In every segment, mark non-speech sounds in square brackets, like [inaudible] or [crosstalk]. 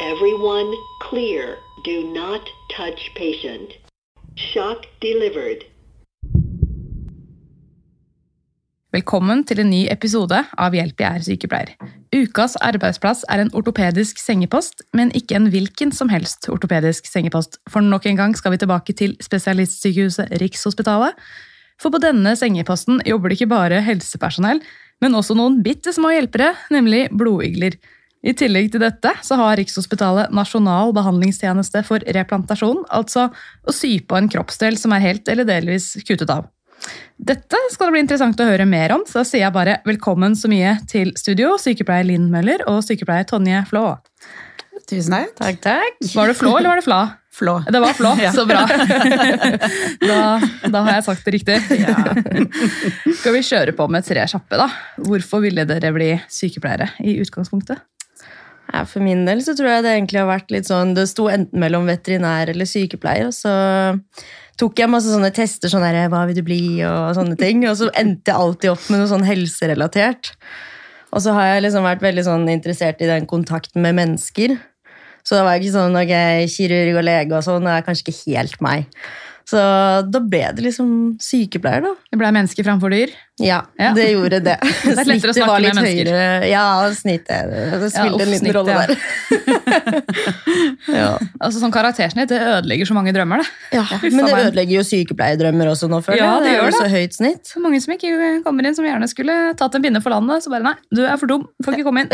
Everyone clear. Do not touch patient. Shock delivered. Velkommen til en ny episode av Hjelp jeg er sykepleier. Ukas arbeidsplass er en ortopedisk sengepost, men ikke en hvilken som helst ortopedisk sengepost. For nok en gang skal vi tilbake til spesialistsykehuset Rikshospitalet. For på denne sengeposten jobber det ikke bare helsepersonell, men også noen bitte små hjelpere, nemlig blodigler. I tillegg til dette så har Rikshospitalet nasjonal behandlingstjeneste for replantasjon, altså å sy på en kroppsdel som er helt eller delvis kuttet av. Dette skal det bli interessant å høre mer om, så da sier jeg bare velkommen så mye til studio, sykepleier Linn Møller og sykepleier Tonje Flå. Tusen takk. Takk, takk. Var det Flå eller var det Fla? Flå. Det var Flå, [laughs] Ja. så bra. [laughs] Da, da har jeg sagt det riktig. Ja. Skal vi kjøre på med tre kjappe, da? Hvorfor ville dere bli sykepleiere i utgangspunktet? Ja, for min del så tror jeg det egentlig har vært litt sånn Det sto enten mellom veterinær eller sykepleier, og så tok jeg masse sånne tester, sånn der, hva vil du bli, og sånne ting, og så endte jeg alltid opp med noe sånn helserelatert. Og så har jeg liksom vært veldig sånn interessert i den kontakten med mennesker. Så da var jeg ikke sånn ok, kirurg og lege og sånn, det er kanskje ikke helt meg. Så da ble det liksom sykepleier, da. Det ble mennesker framfor dyr. Ja, Ja. det gjorde det. [laughs] å Snittet var litt høyere. Ja, snittet. Det spilte ja, en liten rolle ja. der. [laughs] ja. Altså sånn Karaktersnitt det ødelegger så mange drømmer. det. Ja, men det ødelegger jo sykepleierdrømmer også nå, føler Ja, jeg. det er gjør det. så høyt snitt. Mange som ikke kommer inn, som gjerne skulle tatt en pinne for landet. Så bare nei, du er for dum, får ikke komme inn.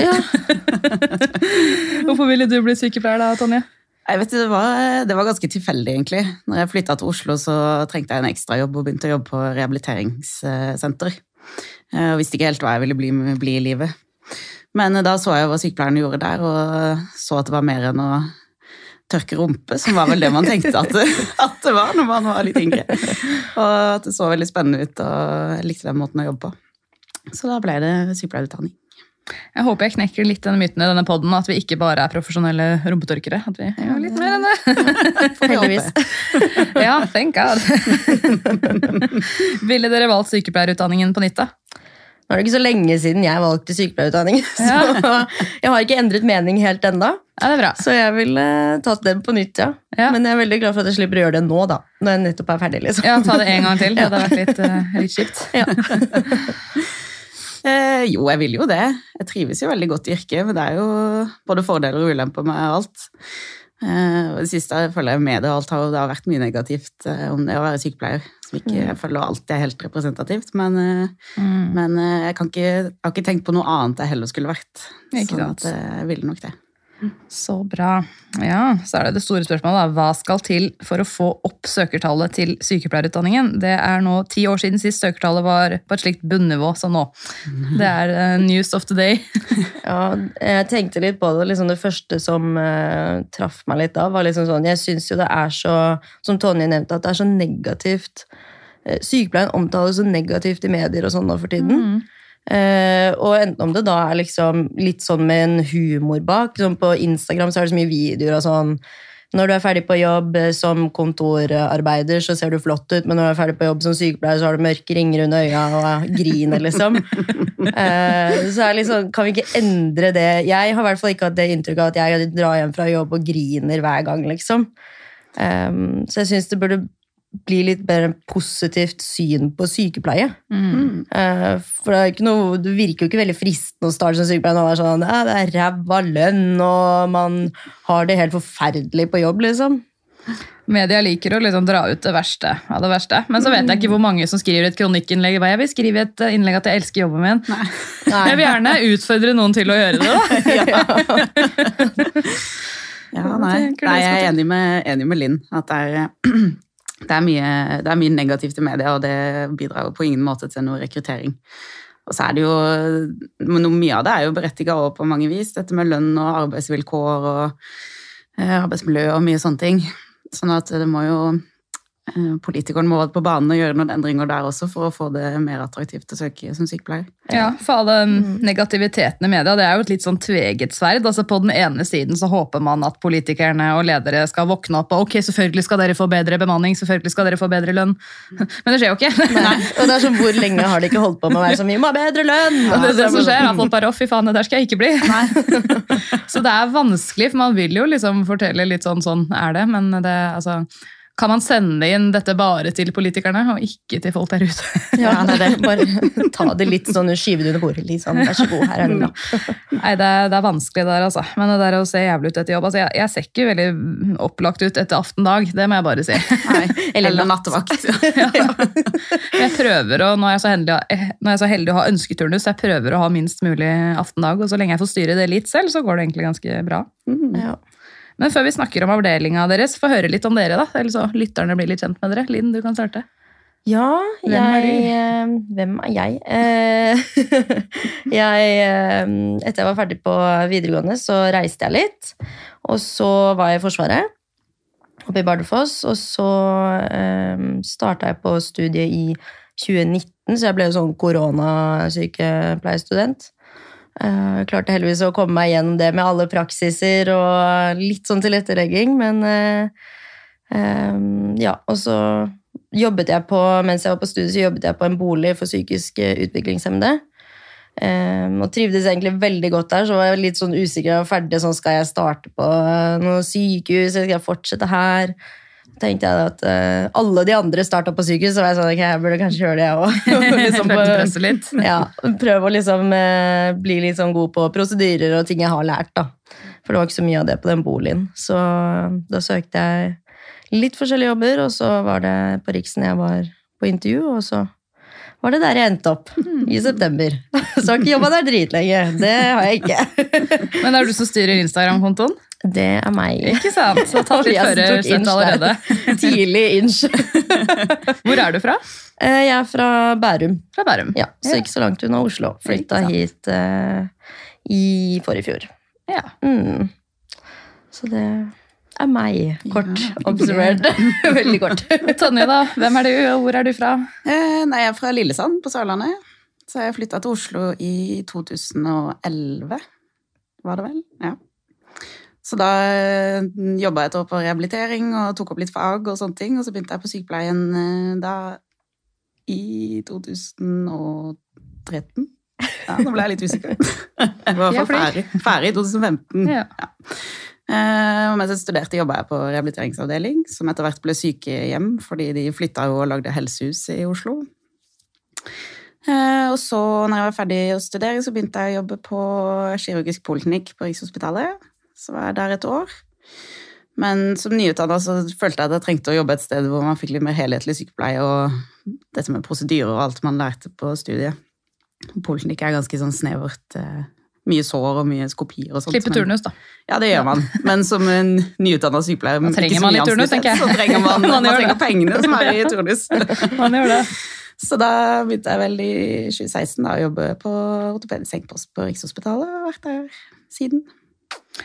[laughs] Hvorfor ville du bli sykepleier da, Tonje? Jeg vet, det, var, det var ganske tilfeldig, egentlig. Når jeg flytta til Oslo, så trengte jeg en ekstrajobb og begynte å jobbe på rehabiliteringssenter. Eh, Og visste ikke helt hva jeg ville bli, bli i livet. Men da så jeg hva sykepleierne gjorde der, og så at det var mer enn å tørke rumpe, som var vel det man tenkte at det, at det var når man var litt yngre. Og at det så veldig spennende ut, og jeg likte den måten å jobbe på. Så da ble det sykepleierutdanning. Jeg håper jeg knekker litt den myten i denne podden at vi ikke bare er profesjonelle rumpetørkere. At vi gjør litt mer enn det. [laughs] Heldigvis. Ja, thank God. [laughs] Ville dere valgt sykepleierutdanningen på nytt, da? Nå er det ikke så lenge siden jeg valgte sykepleierutdanning, [laughs] så jeg har ikke endret mening helt ennå. Ja, det er bra. Så jeg ville tatt den på nytt, ja. Ja. Men jeg er veldig glad for at jeg slipper å gjøre det nå, da. Når jeg nettopp er ferdig, liksom. Ja, Ta det en gang til. Det hadde vært litt, uh, litt kjipt. Eh, jo, jeg vil jo det. Jeg trives jo veldig godt i yrket, men det er jo både fordeler og ulemper med alt. Eh, det siste jeg føler jeg med det og alt har, det har vært mye negativt eh, om det å være sykepleier. Som ikke jeg føler alltid er helt representativt. Men, mm. men eh, jeg, kan ikke, jeg har ikke tenkt på noe annet jeg heller skulle vært. Ikke sånn eh, jeg ville nok det. Så bra. Ja, Så er det det store spørsmålet. da. Hva skal til for å få opp søkertallet til sykepleierutdanningen? Det er nå ti år siden sist søkertallet var på et slikt bunnivå som nå. [laughs] Det er uh, news of the day. [laughs] Ja, jeg tenkte litt på det. Liksom det første som uh, traff meg litt da, var liksom sånn Jeg syns jo det er så, som Tonje nevnte, at det er så negativt. Eh, Sykepleien omtales så negativt i medier og sånn nå for tiden. Eh, og enten om det da er liksom litt sånn med en humor bak. Liksom på Instagram så er det så mye videoer av sånn Når du er ferdig på jobb eh, som kontorarbeider, så ser du flott ut, men når du er ferdig på jobb som sykepleier, så har du mørke ringer under øya og griner, liksom. Uh, [laughs] så er liksom, kan vi ikke endre det? Jeg har i hvert fall ikke hatt det inntrykket at jeg drar hjem fra jobb og griner hver gang, liksom. Um, så jeg syns det burde bli litt mer positivt syn på sykepleie. Mm. for det, er ikke noe, det virker jo ikke veldig fristende å starte som sykepleier når det er sånn ja, det er ræva lønn, og man har det helt forferdelig på jobb, liksom. Media liker å liksom dra ut det verste av det verste. Men så vet jeg ikke hvor mange som skriver et kronikkinnlegg. Jeg vil skrive et eh, innlegg at jeg elsker jobben min. [laughs] Jeg vil gjerne utfordre noen til å gjøre det. da. [laughs] Ja, nei. nei, jeg er enig med, enig med Linn. At det er, [clears throat] det, er mye, det er mye negativt i media, og det bidrar jo på ingen måte til noe rekruttering. Og så er det jo noe- Mye av det er jo berettiga over på mange vis. Dette med lønn og arbeidsvilkår og eh, arbeidsmiljø og mye sånne ting. Sånn at det må jo eh, Politikerne må være på banen og gjøre noen endringer der også for å få det mer attraktivt å søke som sykepleier. Ja, for all den negativiteten i media, det er jo et litt sånn tveget sverd. Altså På den ene siden så håper man at politikerne og ledere skal våkne opp og ok, selvfølgelig skal dere få bedre bemanning, selvfølgelig skal dere få bedre lønn. [laughs] Men det skjer jo ikke. Nei. Og det er sånn, Hvor lenge har de ikke holdt på med å være så mye? Må ha bedre lønn! Ja, det er det som skjer, folk bare, å fy faen, det der skal jeg ikke bli. [laughs] så det er vanskelig, for man vil jo liksom fortelle litt sånn, sånn er det, men det, altså, kan man sende inn dette bare til politikerne, og ikke til folk der ute? [laughs] Ja, det er det. Bare ta det litt sånn, skyve det under bordet. Liksom. Vær så god, her er det bra. [laughs] Nei, det er, det er vanskelig der, altså. Men det der å se jævlig ut etter jobb, altså, jeg, jeg ser ikke veldig opplagt ut etter aftendag, det må jeg bare si. [laughs] Nei, eller nattevakt. Jeg prøver å, når jeg er så heldig, når jeg er så heldig å ha ønsketurnus, jeg prøver å ha minst mulig aftendag, og så lenge jeg får styre det litt selv, så går det egentlig ganske bra. Ja. Men før vi snakker om avdelinga deres, få høre litt om dere, da. Eller så lytterne blir litt kjent med dere. Linn, du kan starte. Ja, Hvem er jeg du? eh, Hvem er jeg? Eh, [laughs] jeg eh, etter jeg var ferdig på videregående, så reiste jeg litt. Og så var jeg i Forsvaret, oppe i Bardufoss. Og så eh, starta jeg på studiet i 2019, så jeg ble jo sånn koronasykepleierstudent. Eh, Jeg klarte heldigvis å komme meg gjennom det med alle praksiser og litt sånn tilrettelegging, men eh, eh, ja, og så jobbet jeg på, mens jeg var på studiet, så jobbet jeg på en bolig for psykisk eh, utviklingshemmede. Og trivdes egentlig veldig godt der, så var jeg litt sånn usikker. og ferdig, sånn Skal jeg starte på eh, noe sykehus, eller skal jeg fortsette her? Tenkte jeg at uh, alle de andre starta på sykehus, så var jeg sånn, ok, jeg burde kanskje gjøre det, jeg òg. [laughs] liksom, [laughs] litt. [laughs] ja, prøve å liksom, uh, bli litt sånn god på prosedyrer og ting jeg har lært. da. For det var ikke så mye av det på den boligen. Så da søkte jeg litt forskjellige jobber, og så var det på Riksen jeg var på intervju, og så var det der jeg endte opp, i september. Så har ikke jobba der dritlenge. Det har jeg ikke. Men det er du som styrer Instagram-kontoen? Det er meg. Ikke sant? Så tatt litt Jeg førersett allerede. [laughs] Tidlig inch. [laughs] Hvor er du fra? Eh, Jeg er fra Bærum, Fra Bærum. ja, så ikke så langt unna Oslo. Flytta hit uh, i forrige fjor. Ja. Mm. Så det er meg, kort observert. [laughs] Veldig kort. Tonje, da. Hvem er du, og hvor er du fra? Eh, nei, jeg er fra Lillesand på Sørlandet. Så jeg flytta til Oslo i 2011, var det vel? Ja. Så da jobba jeg et år på rehabilitering og tok opp litt fag og sånne ting. Og så begynte jeg på sykepleien eh, da i 2013. Ja, nå ble jeg litt usikker. [laughs] Jeg var i hvert fall ferdig, i 2015. Ja. ja. og mens jeg studerte, jobba jeg på rehabiliteringsavdeling, som etter hvert ble sykehjem, fordi de flytta jo og lagde helsehus i Oslo. Eh, og så, når jeg var ferdig å studere, så begynte jeg å jobbe på kirurgisk poliklinikk på Rikshospitalet. Så var jeg der et år. Men som nyutdanna så følte jeg at jeg trengte å jobbe et sted hvor man fikk litt mer helhetlig sykepleie og dette med prosedyrer og alt man lærte på studiet. Poliklinikk er ganske sånn snevert. eh, Mye sår og mye skopier og sånt. Klippe turnus, da. ja, det gjør man. Men som en nyutdanna sykepleier Da trenger man litt turnus, tenker jeg. Så trenger man, [laughs] Man man, trenger pengene som er i turnus. [laughs] Man gjør det. Så da begynte jeg vel i 2016 da, å jobbe på ortopedisk sengepost på Rikshospitalet. og har vært der siden.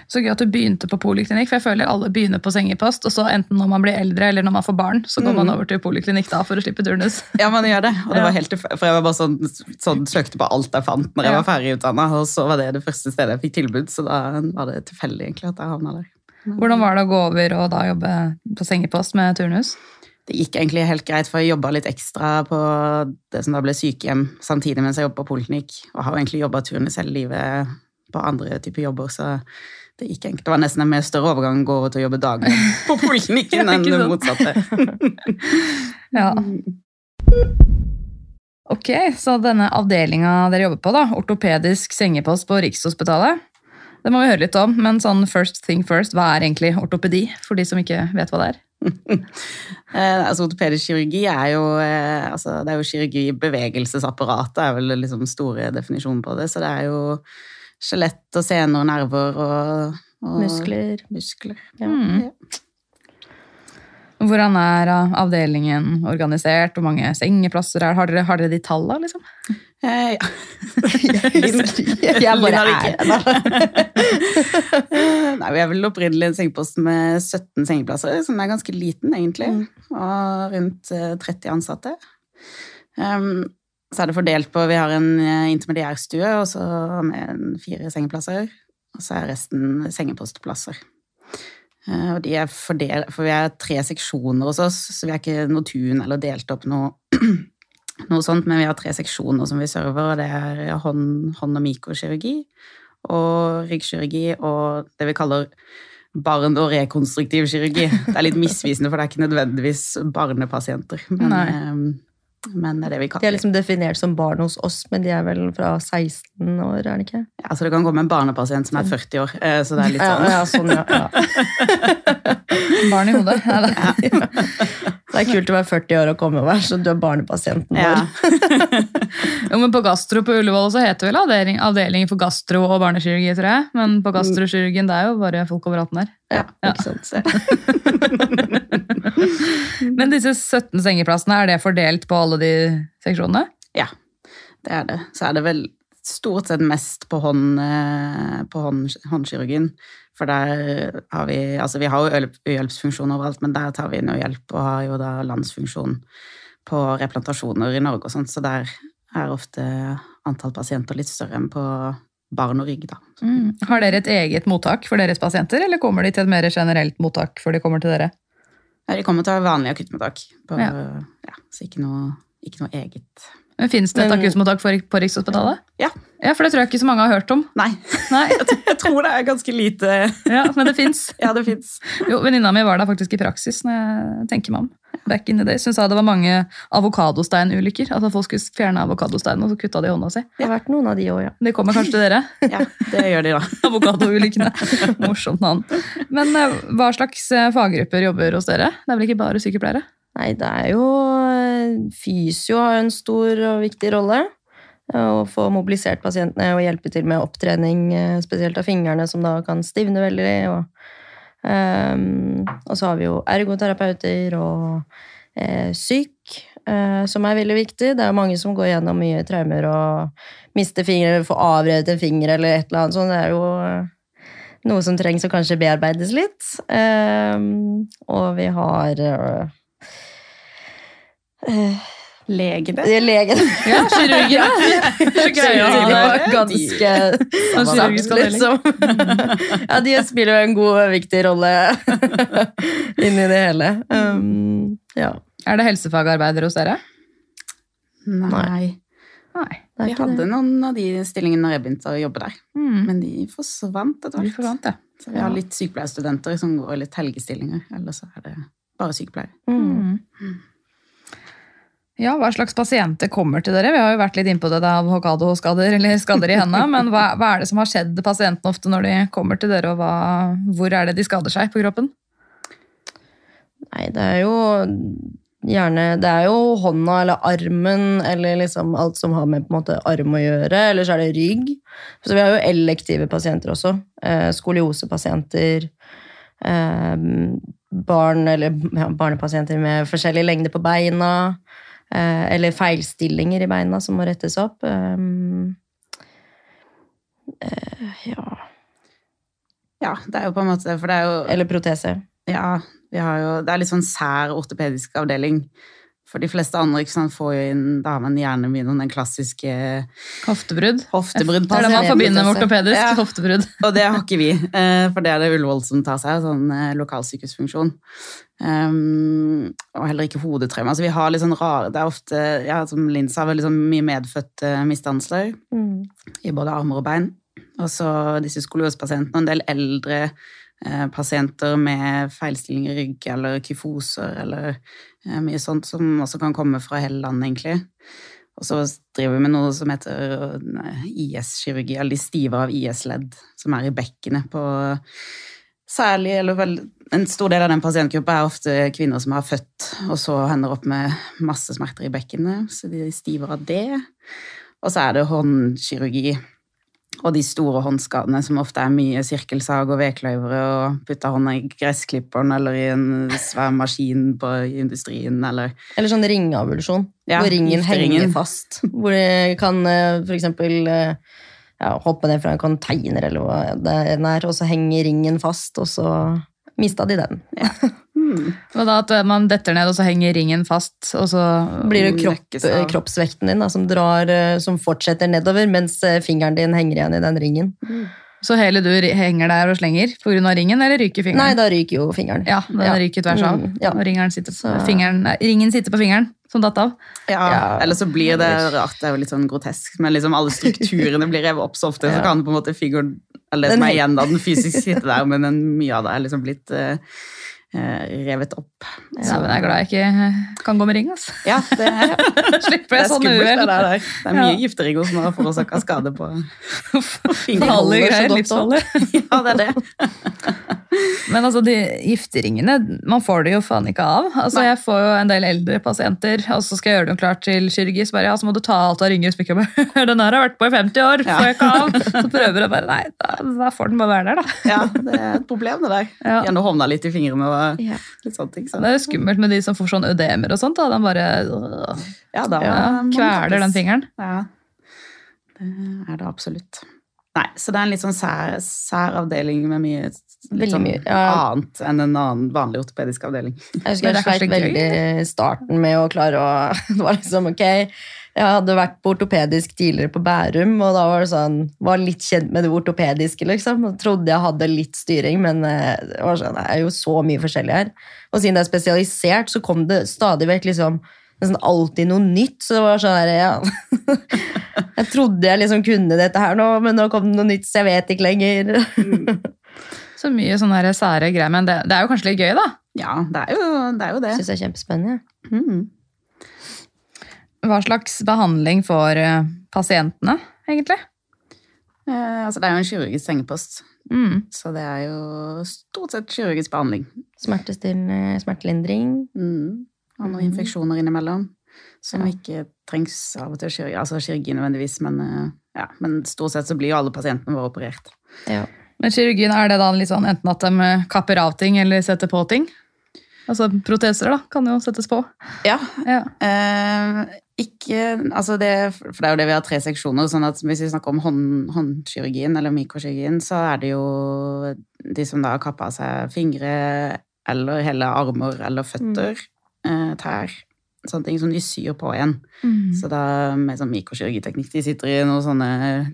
Så gøy at du begynte på poliklinikk, for jeg føler alle begynner på sengepost, og så enten når man blir eldre eller når man får barn, så går man Mm. over til poliklinikk da for å slippe turnus. [laughs] Ja, man gjør det. Og det Ja. var helt For jeg var bare sånn, sånn søkte på alt jeg fant når jeg Ja. var ferdig utdanna, og så var det det første stedet jeg fikk tilbud, så da var det tilfeldig egentlig at jeg havna der. Hvordan var det å gå over og da jobbe på sengepost med turnus? Det gikk egentlig helt greit, for jeg jobba litt ekstra på det som da ble sykehjem, samtidig mens jeg jobba på poliklinikk, og har egentlig jobba turnus hele livet på andre typer jobber, så det gikk enkelt. Det var nesten en mer større overgang å gå over til å jobbe daglig [laughs] på poliklinikken enn det motsatte. [laughs] Ja. Ok, så denne avdelinga dere jobber på, da, ortopedisk sengepost på Rikshospitalet, det må vi høre litt om, men sånn first thing first, hva er egentlig ortopedi, for de som ikke vet hva det er? [laughs] Eh, altså, ortopedisk kirurgi er jo, eh, altså, det er jo kirurgi i bevegelsesapparatet, er vel liksom store definisjonen på det. Så det er jo skjelett og sener og nerver og, og Muskler. muskler. Ja. Mm. Ja. Hvordan er uh, avdelingen organisert? Hvor mange sengeplasser er Har dere, har dere de tallene, liksom? Eh, ja. [laughs] [laughs] Jeg bare er det. Eh, Nei, vi er vel opprinnelig en sengepost med 17 sengeplasser, som er ganske liten egentlig, og rundt eh, 30 ansatte. Um, så er det fordelt på, vi har en eh, intermediærstue, og så med fire sengeplasser, og så er resten sengepostplasser. Eh, Og de er fordelt, for vi er tre seksjoner hos oss, så vi er ikke noe tun eller delt opp noe, [clears throat] noe sånt, men vi har tre seksjoner som vi server, og det er hånd, hånd- og mikrokirurgi, og ryggkirurgi, og det vi kaller barn- og rekonstruktiv kirurgi. Det er litt misvisende, for det er ikke nødvendigvis barnepasienter, men, Nei. eh, men det er det vi De er liksom definert som barn hos oss, men de er vel fra 16 år, er det ikke? Ja, så det kan komme en barnepasient som er 40 år, eh, så det er litt sånn. ja, sånn, ja. ja. [laughs] Barn i hodet. Ja, det. Det er kult å være 40 år og komme og være så du er barnepasienten vår. Ja. [laughs] Jo, men På gastro på Ullevål så heter vel avdeling, avdelingen for gastro og barnekirurgi, tror jeg. Men på gastrokirurgien det er jo bare folk over 18 her. Ja, Ja. ikke sant? [laughs] Men disse 17 sengeplassene, er det fordelt på alle de seksjonene? Ja, det er det. Så er det vel stort sett mest på, hånd, eh, på hånd, håndkirurgien. For der har vi Altså, vi har jo uhjelpsfunksjon overalt, men der tar vi nødhjelp og har jo da landsfunksjon på replantasjoner i Norge og sånt, så der er ofte antall pasienter litt større enn på barn og rygg, da. Mm. Har dere et eget mottak for deres pasienter, eller kommer de til et mer generelt mottak før de kommer til dere? Ja, de kommer til vanlig akuttmottak, på, Ja. ja. så ikke noe, ikke noe eget. Men Fins det et akuttmottak på Rikshospitalet? Ja. Ja, For det tror jeg ikke så mange har hørt om. Nei, Nei, [laughs] jeg tror det er ganske lite ja, Men det fins. [laughs] Ja, det fins. Jo, Venninna mi var der faktisk i praksis, når jeg tenker meg om. Back in the days. Hun sa det var mange avokadosteinulykker. At folk skulle fjerne avokadosteinen, og så kutta de hånda si. Det har vært noen av de òg, ja. Det kommer kanskje til dere? [laughs] Ja, det gjør de da. Avokadoulykkene. Morsomt navn. Men eh, hva slags eh, faggrupper jobber hos dere? Det er vel ikke bare sykepleiere? Nei, det er jo eh, Fysio har jo en stor og viktig rolle. eh, Å få mobilisert pasientene og hjelpe til med opptrening, eh, spesielt av fingrene, som da kan stivne veldig. Og, um, og så har vi jo ergoterapeuter og eh, syk, eh, som er veldig viktig. Det er mange som går gjennom mye traumer og mister fingre, får avrevet en finger eller et eller annet sånt. Det er jo noe som trengs å kanskje bearbeides litt. Um, og vi har eh, Legene. det [laughs] er legen. Ja, kirurgene. De var ganske samt, liksom. [laughs] Ja, de spiller jo en god og viktig rolle [laughs] inni det hele. Um, ja. Er det helsefagarbeidere hos dere? Nei. Nei. Vi hadde det. noen av de stillingene når jeg begynte å jobbe der, Mm. men de forsvant etter hvert. Så vi har litt sykepleierstudenter som går litt helgestillinger, eller så er det bare sykepleiere. Mm. Ja, Hva slags pasienter kommer til dere? Vi har jo vært litt innpå det av Hokado-skader eller skader i hendene. Men hva, hva er det som har skjedd pasientene ofte når de kommer til dere, og hva, hvor er det de skader seg på kroppen? Nei, det er jo gjerne Det er jo hånda eller armen eller liksom alt som har med på en måte arm å gjøre. Eller så er det rygg. Så vi har jo elektive pasienter også. Eh, skoliosepasienter. Eh, barn eller ja, barnepasienter med forskjellig lengde på beina. Eh, eller feilstillinger i beina som må rettes opp. Um, eh, ja Ja, det er jo på en måte, for det er jo Eller protese. Ja, vi har jo, det er litt sånn sær ortopedisk avdeling. For de fleste andre ikke sant, får jo inn Da man gjerne mye den klassiske Hoftebrudd. hoftebrudd. Det er det man forbinder med ortopedisk. Ja. Hoftebrudd. [laughs] Og det har ikke vi, eh, for det er det Ullevål som tar seg av, sånn eh, lokalsykehusfunksjon. Um, og heller ikke hodetraume. Altså vi har litt sånn rare Det er ofte, ja, som Linn sa, veldig sånn mye medfødte misdannelser Mm. i både armer og bein. Og så disse skoliosepasientene, og en del eldre eh, pasienter med feilstilling i rygg eller kyfoser eller eh, mye sånt som også kan komme fra hele landet, egentlig. Og så driver vi med noe som heter eh, IS-kirurgi, eller de stive av IS-ledd, som er i bekkenet på Særlig, eller vel, En stor del av den pasientgruppa er ofte kvinner som har født og så hender opp med masse smerter i bekkenet, så de stiver av det. Og så er det håndkirurgi Og de store håndskadene som ofte er mye sirkelsag og vedkløyvere og putta hånda i gressklipperen eller i en svær maskin på industrien eller Eller sånn ringeavulsjon, Ja, hvor ringen henger fast. Hvor det kan f.eks. for eksempel eh, ja, hoppe ned fra en container eller hva det er, og så henger ringen fast, og så mista de den. Hmm, Og da at man detter ned, og så henger ringen fast, og så Blir det kropp, kroppsvekten din da, som, drar, eh, som fortsetter nedover, mens eh, fingeren din henger igjen i den ringen. Så hele du henger der og slenger pga. ringen, eller ryker fingeren? Nei, da ryker jo fingeren. Ja, den Ja. ryker tvers av. Mm, ja. Og sitter, Så- fingeren, nei, ringen sitter på fingeren, som datt av. Ja, Ja. eller så blir det rart, det er jo litt sånn grotesk, men liksom alle strukturene blir revet opp så ofte, så kan på en måte figuren, eller det som er igjen da, den fysisk sitter der, men mye av det er liksom blitt eh, eh, revet opp. Ja, men jeg er glad jeg ikke eh, kan gå med ring. Altså. Ja, det er, [laughs] Slipper jeg sånn skummelt det. Det er mye Ja. gifteringer som har forårsaka skade på [laughs] greier, godt. [laughs] Ja, det er det. Men altså, de gifteringene, man får det jo faen ikke av. Altså, jeg får jo en del eldre pasienter, og så skal jeg gjøre dem klart til kirurgi, så bare, ja, så må du ta alt av ringer. Så jeg bare, den her har vært på i 50 år, får jeg ikke av. Så prøver jeg bare, nei, da, da får den bare være der da. Ja, det er et problem det der. Ja. Gjerne hovna litt i fingrene og Ja. litt sånne ting. Så. Det er jo skummelt med de som får sånn ødemer og sånt, da. De bare øh, Ja, da ja, kveler den fingeren. Ja, det er det absolutt. Nei, så det er en litt sånn sær, sær avdeling med mye, litt Veldig sånn mye, ja. annet enn en annen vanlig ortopedisk avdeling. Jeg husker jeg sleit veldig i starten med å klare å [laughs] Det var liksom ok Jeg hadde vært på ortopedisk tidligere på Bærum, og da var det sånn Var litt kjent med det ortopediske, liksom. Og trodde jeg hadde litt styring, men eh, det var sånn, det er jo så mye forskjellig her. Og siden det er spesialisert, så kom det stadig vekk liksom nesten alltid noe nytt. Så det var sånn her, ja [laughs] Jeg trodde jeg liksom kunne dette her nå, men nå kom det noe nytt, så jeg vet ikke lenger. Så mye sånne sære greier, men det, det er jo kanskje litt gøy da. Ja, det er jo det. Er jo det. Syns jeg er kjempespennende. Mm. Hva slags behandling får eh, pasientene, egentlig? Eh, altså, det er jo en kirurgisk sengepost, Mm. så det er jo stort sett kirurgisk behandling. Smertestillende, smertelindring. Mm. Og noen mm. infeksjoner innimellom som Ja. ikke trengs av og til kirurgi, altså kirurgi nødvendigvis, men, eh, ja, men stort sett så blir jo alle pasientene våre operert. Ja. Men kirurgien, er det da litt sånn enten at de eh, kapper av ting eller setter på ting? Altså proteser da, kan jo settes på. Ja, Ja. Eh, ikke, altså det, for det er jo det vi har tre seksjoner, sånn at hvis vi snakker om hånd, håndkirurgien eller mikrokirurgien, så er det jo de som da har kappet av seg fingre eller hele armer eller føtter, mm. tær, sånne ting som de syr på igjen. Så da med sånn mikrokirurgiteknikk, de sitter i noen sånne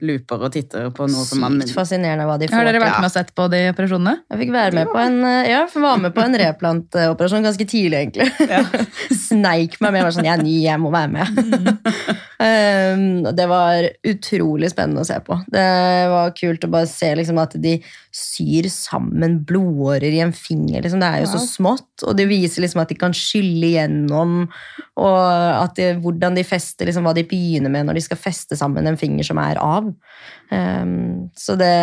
looper og titter på noe som man... Fascinerende hva de får Har dere vært med og sett på de operasjonene? Jeg fikk være med på en, eh, ja, var med på en [laughs] replantoperasjon ganske tidlig, egentlig. [laughs] Sneik meg med. Jeg var sånn, jeg er ny, jeg må være med. [laughs] um, det var utrolig spennende å se på. Det var kult å bare se liksom, at de syr sammen blodårer i en finger. Liksom. Det er jo så smått, og det viser liksom, at de kan skylle igjennom, og at de, hvordan de fester, liksom, hva de begynner med når de skal feste sammen en finger som er av. Um, så det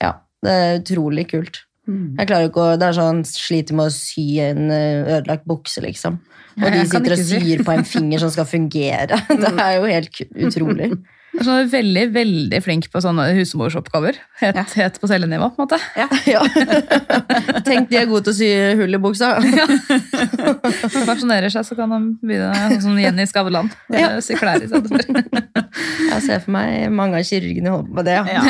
Ja, det er utrolig kult. Mm. Jeg klarer ikke å, Det er sånn sliter med å sy en eh, ødelagt bukse, liksom. Og de [laughs] sitter og syr på en finger som skal fungere. [laughs] Det er jo helt utrolig. [laughs] Jeg er sånn veldig, veldig flink på sånne husmorsoppgaver. Helt, Ja. helt på cellenivå, på en måte. Ja. [laughs] [laughs] Tenk de er gode til å sy hull i buksa. [laughs] ja. pensjonerer seg, så kan de begynne sånn som Jenny Skavlan. Ja. Sy klær i stedet for. Jeg ser for meg mange av kirurgene holder på med det. Ja.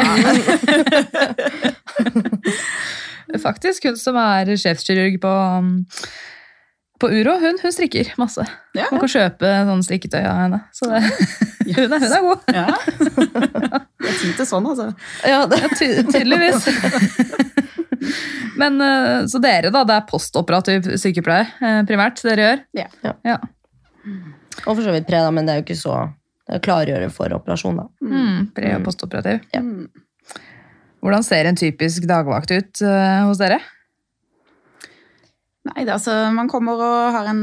Faktisk, hun som er sjefskirurg på, um, på Uro, hun, hun strikker masse. Ja. Man kan kjøpe sånn strikketøy av henne. Så det, hun, er, hun er god. Ja. Det er tid til sånn, altså. Ja, det. Ja, ty tydeligvis. Men eh, Så dere, da. Det er postoperativ sykepleier eh, primært dere gjør? Ja. Ja. Ja. Og for så vidt pre, da, men det er jo ikke så det er klargjøre for operasjon, da. Mm, pre- og postoperativ. Ja. Mm. Hvordan ser en typisk dagvakt ut uh, hos dere? Nei, det altså, man kommer og har en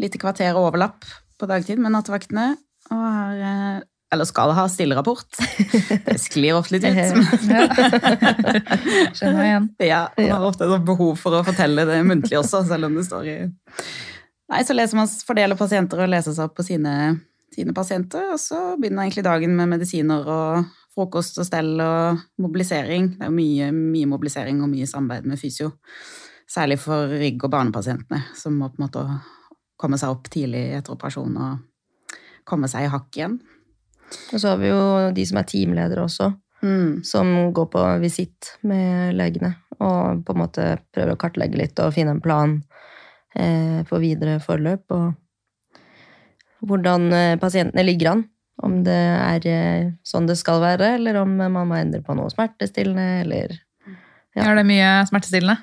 lite kvarter overlapp på dagtid med nattevaktene, og har, eh, eller skal ha stillerapport. [laughs] Det sklir ofte litt ut. Skjønner jeg igjen. Ja, man har ofte behov for å fortelle det muntlig også, selv om det står i Nei, så leser man, fordeler pasienter og leser seg opp på sine, sine pasienter, og så begynner egentlig dagen med medisiner og frokost og stell og mobilisering. Det er mye, mye mobilisering og mye samarbeid med fysio. Særlig for rygg- og barnepasientene, som må på en måte komme seg opp tidlig etter operasjon og komme seg i hakk igjen. Og så har vi jo de som er teamledere også, Mm. som går på visitt med legene. Og på en måte prøver å kartlegge litt og finne en plan eh, for videre forløp. Og hvordan eh, pasientene ligger an. Om det er eh, sånn det skal være, eller om man må endre på noe smertestillende, eller Ja. Er det mye smertestillende?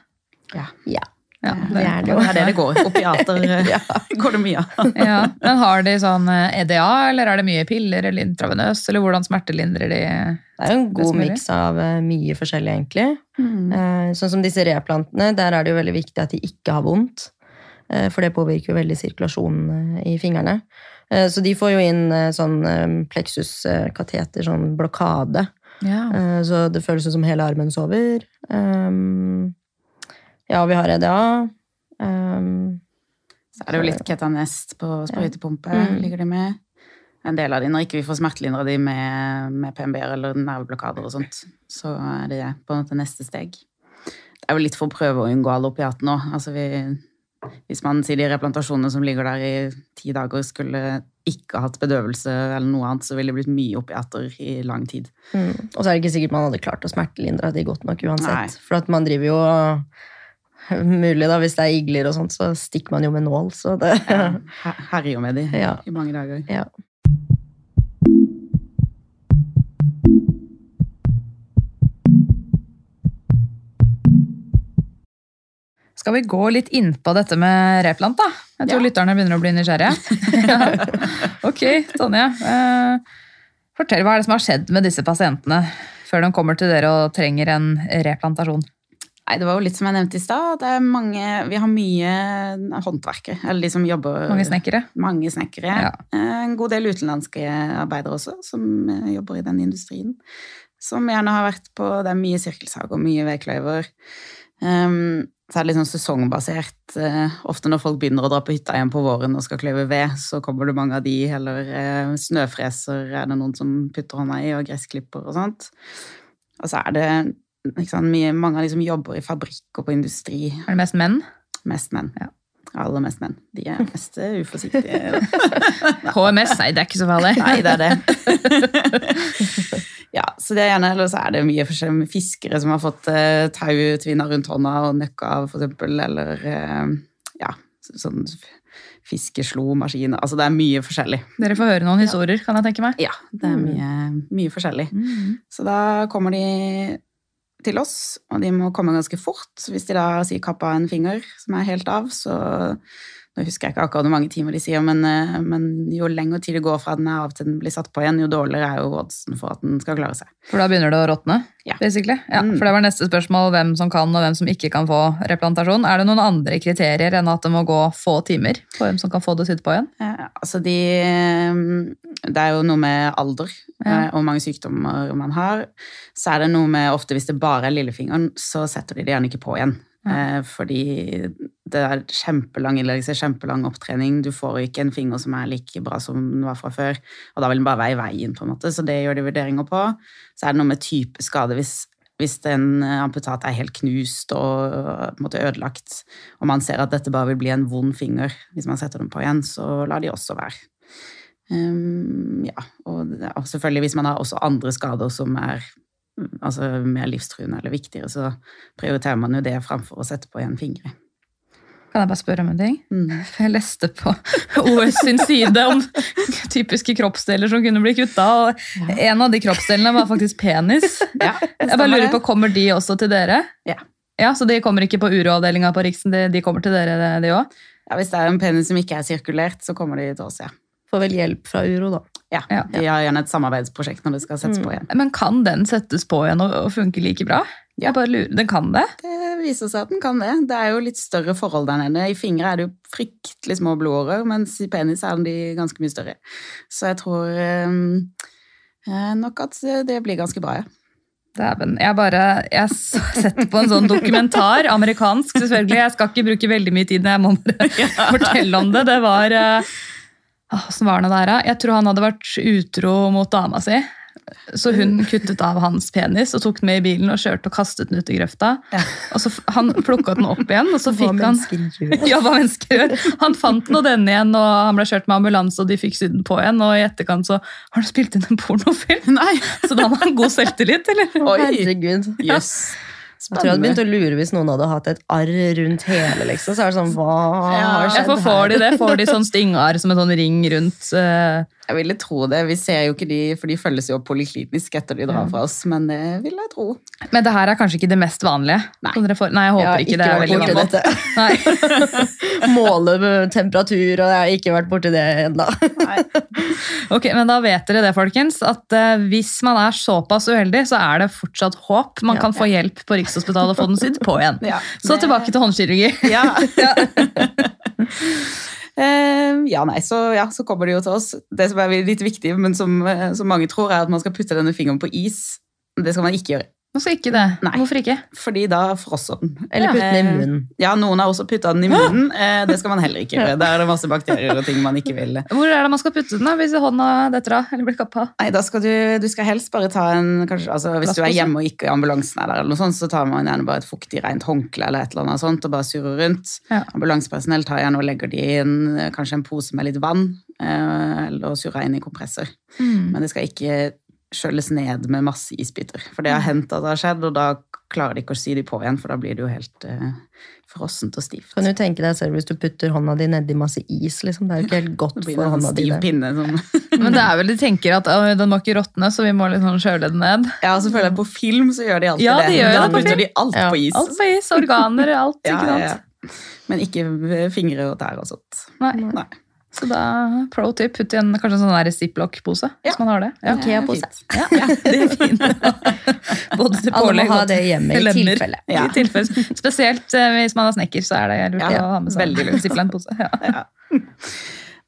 Ja. Ja. Ja, det er det jo. Det er det det går. [laughs] Opiater [laughs] ja. går det mye av. [laughs] Ja, men Har de sånn eh, EDA, eller er det mye piller eller intravenøs, eller hvordan smertelindrer de? Det er jo en god miks av eh, mye forskjellig, egentlig. Mm. Eh, Sånn som disse replantene, der er det jo veldig viktig at de ikke har vondt. eh, For det påvirker jo veldig sirkulasjonen eh, i fingrene. Eh, Så de får jo inn eh, sånn eh, pleksuskateter, sånn blokade. Ja. Eh, Så det føles som hele armen sover. Um, Ja, vi har EDA. Um, Så er det jo litt ketanest på sprøytepumpe, Mm. ligger de med. En del av de, når ikke vi får smertelindre de med, med PMB-er eller nerveblokader og sånt, så er det på en måte neste steg. Det er jo litt for å prøve å unngå alle opiatene òg. Altså vi, hvis man sier de replantasjonene som ligger der i ti dager, skulle ikke hatt bedøvelse eller noe annet, så ville det blitt mye opiater i lang tid. mm. Og så er det ikke sikkert man hadde klart å smertelindre de godt nok uansett. Nei. For at man driver jo [laughs] Mulig, da, hvis det er igler og sånt, så stikker man jo med nål. Så det [laughs] Her- Herjer jo med de Ja. i mange dager. Ja. Skal vi gå litt innpå dette med replant, da? Jeg tror Ja. lytterne begynner å bli nysgjerrige. [laughs] Ok, Tonje. Eh, fortell, hva er det som har skjedd med disse pasientene før de kommer til dere og trenger en replantasjon? Nei, det var jo litt som jeg nevnte i stad. Er vi har mye håndverkere, eller de som jobber Mange snekkere? Mange snekkere. Ja. Eh, En god del utenlandske arbeidere også, som eh, jobber i den industrien. Som gjerne har vært på Det er mye sirkelsag og mye vedkløyver. Um, så er det litt sånn sesongbasert. Eh, ofte når folk begynner å dra på hytta igjen på våren og skal kløyve ved, så kommer det mange av de, eller snøfreser er det noen som putter hånda i, og gressklipper og sånt. Og så er det sant, mye, mange av de som jobber i fabrikk og på industri. Er det mest menn? Mest menn. Ja. Aller mest menn. De er mest eh, uforsiktige. [laughs] HMS? Nei, det er ikke så farlig. Nei, det er det. [laughs] ja, så det er gjerne, eller så er det mye forskjell med fiskere som har fått uh, tau rundt hånda og nøkka av, eksempel, eller uh, ja, sånn fiskeslomaskin. Altså det er mye forskjellig. Dere får høre noen historier, kan jeg tenke meg. Ja, det er mye, mye forskjellig. Mm. Så da kommer de til oss, og de må komme ganske fort. Hvis de da sier kappa en finger som er helt av, så Nå husker jeg ikke akkurat hvor mange timer de sier, men, eh, men jo lengre tid det går fra den er av til den blir satt på igjen, jo dårligere er jo oddsen for at den skal klare seg. For da begynner det å råtne? Ja. basically. Ja, Mm. For det var neste spørsmål hvem som kan og hvem som ikke kan få replantasjon. Er det noen andre kriterier enn at det må gå få timer på hvem som kan få det sydd på igjen? Ja, altså de eh, Det er jo noe med alder Ja. eh, og mange sykdommer man har. Så er det noe med ofte hvis det bare er lillefingeren, så setter de det gjerne ikke på igjen. Eh, fordi det er kjempelang innleggelse, kjempelang opptrening. Du får ikke en finger som er like bra som den var fra før. Og da vil den bare være i veien, på en måte. Så det gjør de vurderinger på. Så er det noe med type skade. Hvis, hvis en amputat er helt knust og måte ødelagt, og man ser at dette bare vil bli en vond finger hvis man setter den på igjen, så lar de også være. Um, ja, og, selvfølgelig hvis man har også andre skader som er mm, altså, mer livstruende eller viktigere, så prioriterer man jo det framfor å sette på igjen fingre. Kan jeg bare spørre om en ting? Mm. [laughs] For Jeg leste på [laughs] OS sin side om [laughs] typiske kroppsdeler som kunne bli kutta, og en av de kroppsdelene var faktisk penis. Ja, Jeg bare lurer på, Kommer de også til dere? Ja. Ja, Så de kommer ikke på uroavdelinga på Riksen, de, de kommer til dere, de òg? ja, Hvis det er en penis som ikke er sirkulert, så kommer de til oss, ja. Får vel hjelp fra Uro, da. Ja, Ja. De har gjerne et samarbeidsprosjekt når det skal settes på igjen. Men kan den settes på igjen og, og funke like bra? Lurer, Den kan det? Det viser seg at den kan det. Det er jo litt større forhold der nede. I fingre er det jo fryktelig små blodårer, mens i penis er de ganske mye større. Så jeg tror eh, nok at det blir ganske bra, ja. Dæven. Jeg bare, jeg setter på en sånn dokumentar, amerikansk selvfølgelig. Jeg skal ikke bruke veldig mye tid, når jeg må bare [laughs] fortelle om det. Det var, eh, Åssen var det der, da? Jeg tror han hadde vært utro mot dama si. Så hun kuttet av hans penis og tok den med i bilen og kjørte og kastet den ut i grøfta. Ja. Og så Han plukka den opp igjen, og så [laughs] Hva fikk han gjør. [laughs] ja, hva mennesker gjør. Han fant nå denne igjen, og han ble kjørt med ambulanse, og de fikk sydd den på igjen. Og i etterkant så har han spilt inn en pornofilm. Nei! [laughs] Så da har han god selvtillit, eller? Oi! Herregud. Jøss. Jeg tror jeg hadde begynt å lure hvis noen hadde hatt et arr rundt hele, liksom. Så er det sånn, hva har skjedd Ja, for får de det? Får de sånn stingar som en sånn ring rundt eh, Jeg ville tro det. Vi ser jo ikke de, for de følges jo poliklinisk etter de drar fra oss, men det vil jeg tro. Men det her er kanskje ikke det mest vanlige? Nei. Nei, jeg håper Jeg ikke, ikke det. er vært veldig borti vanlig. dette. [laughs] [laughs] Måle med temperatur, og jeg har ikke vært borti det ennå. Ok, men da vet dere det, folkens. At eh, hvis man er såpass uheldig, så er det fortsatt håp. Man Ja. kan få hjelp på Rikshospitalet og få den sydd på igjen. [laughs] Ja, Så tilbake til håndkirurgi. Ja. Eh, ja, nei, så, ja, så kommer de jo til oss. Det som er litt viktig, men som, eh, som mange tror, er at man skal putte denne fingeren på is. Det skal man ikke gjøre, Hvorfor ikke det? Nei. Hvorfor ikke? fordi da frosser den. Eller putte den i munnen. Ja, noen har også putta den i munnen. Eh, det skal man heller ikke gjøre. Der er det masse bakterier og ting man ikke vil. [laughs] Hvor er det man skal putte den da, hvis hånda detter av eller blir kappa? Nei, da skal du, du skal helst bare ta en kanskje, altså, Hvis du er hjemme og ikke ambulansen er der, eller noe sånt, så tar man gjerne bare et fuktig, rent håndkle eller et eller annet sånt og bare surrer rundt. Ja. Ambulansepersonell tar gjerne og legger de i en, kanskje en pose med litt vann, eh, eller surrer inn i kompressor. Mm. Men det skal ikke skjølles ned med masse isbiter. For det har hendt at det har skjedd, og da klarer de ikke å sy de på igjen, for da blir det jo helt eh, frossent og stivt. Kan du tenke deg selv hvis du putter hånda di nedi masse is, liksom. Det er jo ikke helt godt [laughs] Det blir for en hånda di. stiv pinne som [laughs] Men det er vel de tenker at «Oi, den må ikke råtne, så vi må liksom skjøle den ned. Ja, så føler jeg på film så gjør de alltid Ja, det. de gjør da det på putter de alt Ja, på is. Alt på is, organer, [laughs] alt, Ja, ikke ja, sant? ja. Men ikke fingre og tær og sånt. Nei. Nei. Så da, pro tip, putt i en kanskje en sånn ziplock-pose, Ja. hvis man har det. Ja. Ikea-pose. Ja, Ja, det er fint. [laughs] Både til pålegg og hjemme i lemmer. tilfelle. Ja. I tilfelle. Spesielt eh, hvis man er snekker, så er det lurt Ja, å ha med seg veldig en lurt. zipline-pose. Ja. Ja.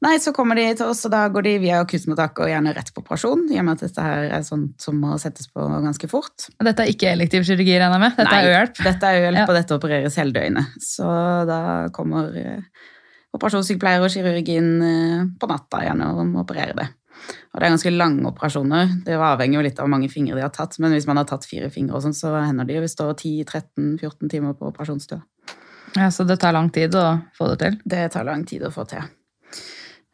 Nei, så kommer de til oss, og da går de via akuttmottak og gjerne rett på operasjon. I og med at dette her er sånt som må settes på ganske fort. Dette er ikke elektiv kirurgi, regner jeg med? Dette er Nei, ø-hjelp? Dette er uhjelp, Ja. og dette opereres hele døgnet. Så da kommer eh, operasjonssykepleier og kirurgen eh, på natta gjerne og operere det. Og det er ganske lange operasjoner. Det avhenger jo litt av hvor mange fingre de har tatt, men hvis man har tatt fire fingre, og sånn, så hender det jo vi står 10-13-14 timer på operasjonsstua. Ja, så det tar lang tid å få det til? Det tar lang tid å få til.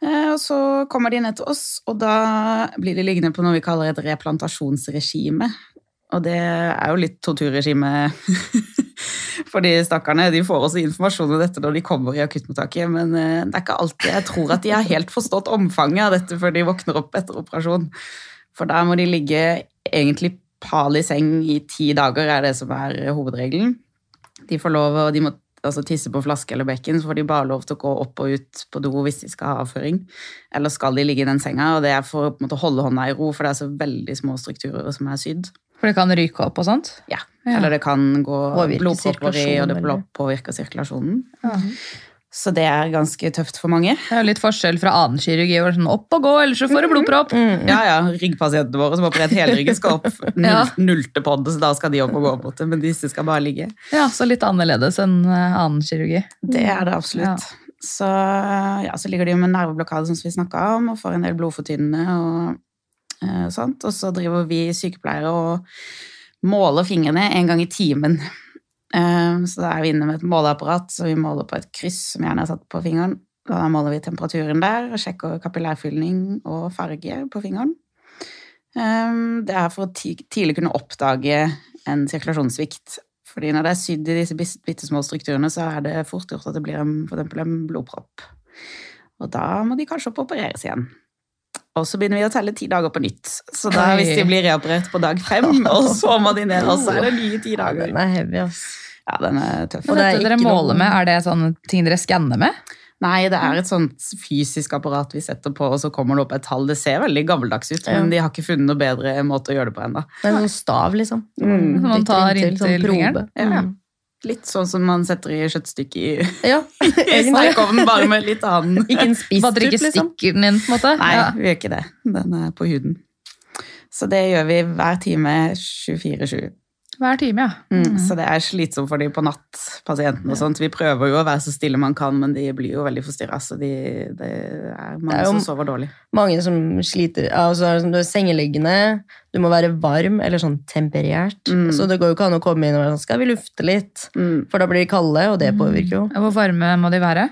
Eh, Og så kommer de ned til oss, og da blir de liggende på noe vi kaller et replantasjonsregime. Og det er jo litt torturregime [laughs] for de stakkarene. De får også informasjon om dette når de kommer i akuttmottaket, men eh, det er ikke alltid jeg tror at de har helt forstått omfanget av dette før de våkner opp etter operasjon. For der må de ligge egentlig pal i seng i ti dager, er det som er hovedregelen. De får lov å de må altså tisse på flaske eller bekken, så får de bare lov til å gå opp og ut på do hvis de skal ha avføring. Eller skal de ligge i den senga, og det er for å holde hånda i ro, for det er så veldig små strukturer som er sydd. For det kan ryke opp og sånt? Ja. Ja. Eller det kan gå blodpropper i, og det påvirker sirkulasjonen. Så det er ganske tøft for mange. Det er jo litt forskjell fra annen kirurgi. hvor det Sånn, opp og gå, ellers så får du blodpropp. Ja, ja, Ryggpasientene våre som operert hele ryggen, skal opp [laughs] Ja. nullte på det, så da skal de opp og gå på det, men disse skal bare ligge. Ja, Så litt annerledes enn eh, annen kirurgi. Det er det absolutt. Så, ja, så ligger de jo med nerveblokade, som vi snakka om, og får en del blodfortynnende og. Og så driver vi sykepleiere og måler fingrene en gang i timen. Eh, så da er vi inne med et måleapparat, så vi måler på et kryss som gjerne er satt på fingeren. Da måler vi temperaturen der og sjekker kapillærfylling og farge på fingeren. Eh, Det er for å ti- tidlig kunne oppdage en sirkulasjonssvikt. Fordi når det er sydd i disse bitte små strukturene, så er det fort gjort at det blir en, for en blodpropp. Og da må de kanskje opp og opereres igjen. Og så begynner vi å telle ti dager på nytt. Så da, hvis de blir reoperert på dag fem, [laughs] og så må de ned, og så er det nye ti dager. Den er heavy, ass. Ja, den er tøff. Men det er dette dere måler med, er det sånne ting dere skanner med? Nei, det er et sånt fysisk apparat vi setter på, og så kommer det opp et tall. Det ser veldig gammeldags ut, men de har ikke funnet noe bedre måte å gjøre det på ennå. Det er en sånn stav, liksom. Mm. Som man tar inntil, inntil sånn probe. Ja. Mm. Litt sånn som man setter i kjøttstykket i, Ja, [laughs] i stekeovnen, bare med litt annen [laughs] Ikke en dere liksom. inn, på en måte? Nei, Ja. vi gjør ikke det. Den er på huden. Så det gjør vi hver time 24-7. Hver time, ja. Mm, Så det er slitsomt for de på natt, pasientene og sånt. Vi prøver jo å være så stille man kan, men de blir jo veldig forstyrra. Så de, det er mange Det er som sover dårlig. Mange som sliter altså, Du er sengeliggende, du må være varm eller sånn temperert. Mm. Så det går jo ikke an å komme inn og være sånn Skal vi lufte litt? Mm. For da blir de kalde, og det påvirker jo. Hvor varme må de være?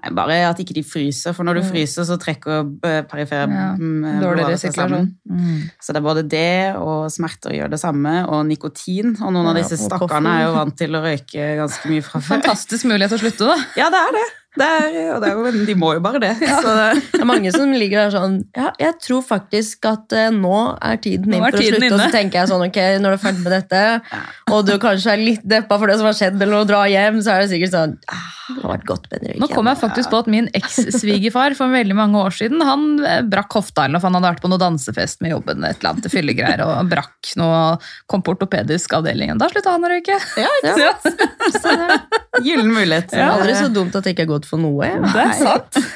Nei, Bare at ikke de fryser, for når du fryser, så trekker perifere Ja, mm, blodårer seg sammen. Mm. Så det er både det, og smerter gjør det samme, og nikotin. Og noen av disse stakkarene er jo vant til å røyke ganske mye fra før. Fantastisk mulighet til å slutte, da. Ja, det er det. Det er, og det er jo, de må jo bare det. [laughs] Så det Det er mange som ligger der sånn Ja, jeg tror faktisk at eh, nå er tiden er for å slutte. slutte. Og så tenker jeg sånn, ok, når du er ferdig med dette, [laughs] og du kanskje er litt deppa for det som har skjedd, eller å dra hjem, så er det sikkert sånn ah, Det har vært godt med en røyk Nå kom jeg faktisk på at min eks-svigerfar for veldig mange år siden han eh, brakk hofta, eller noe, for han hadde vært på noe dansefest med jobben, et eller annet til fyllegreier, og brakk noe, kom på ortopedisk avdeling. Da slutta han å røyke. Ja, ikke [laughs] sant? Gyllen mulighet. Er aldri så dumt at det ikke er godt for noe. Ja. Det er sant. [laughs]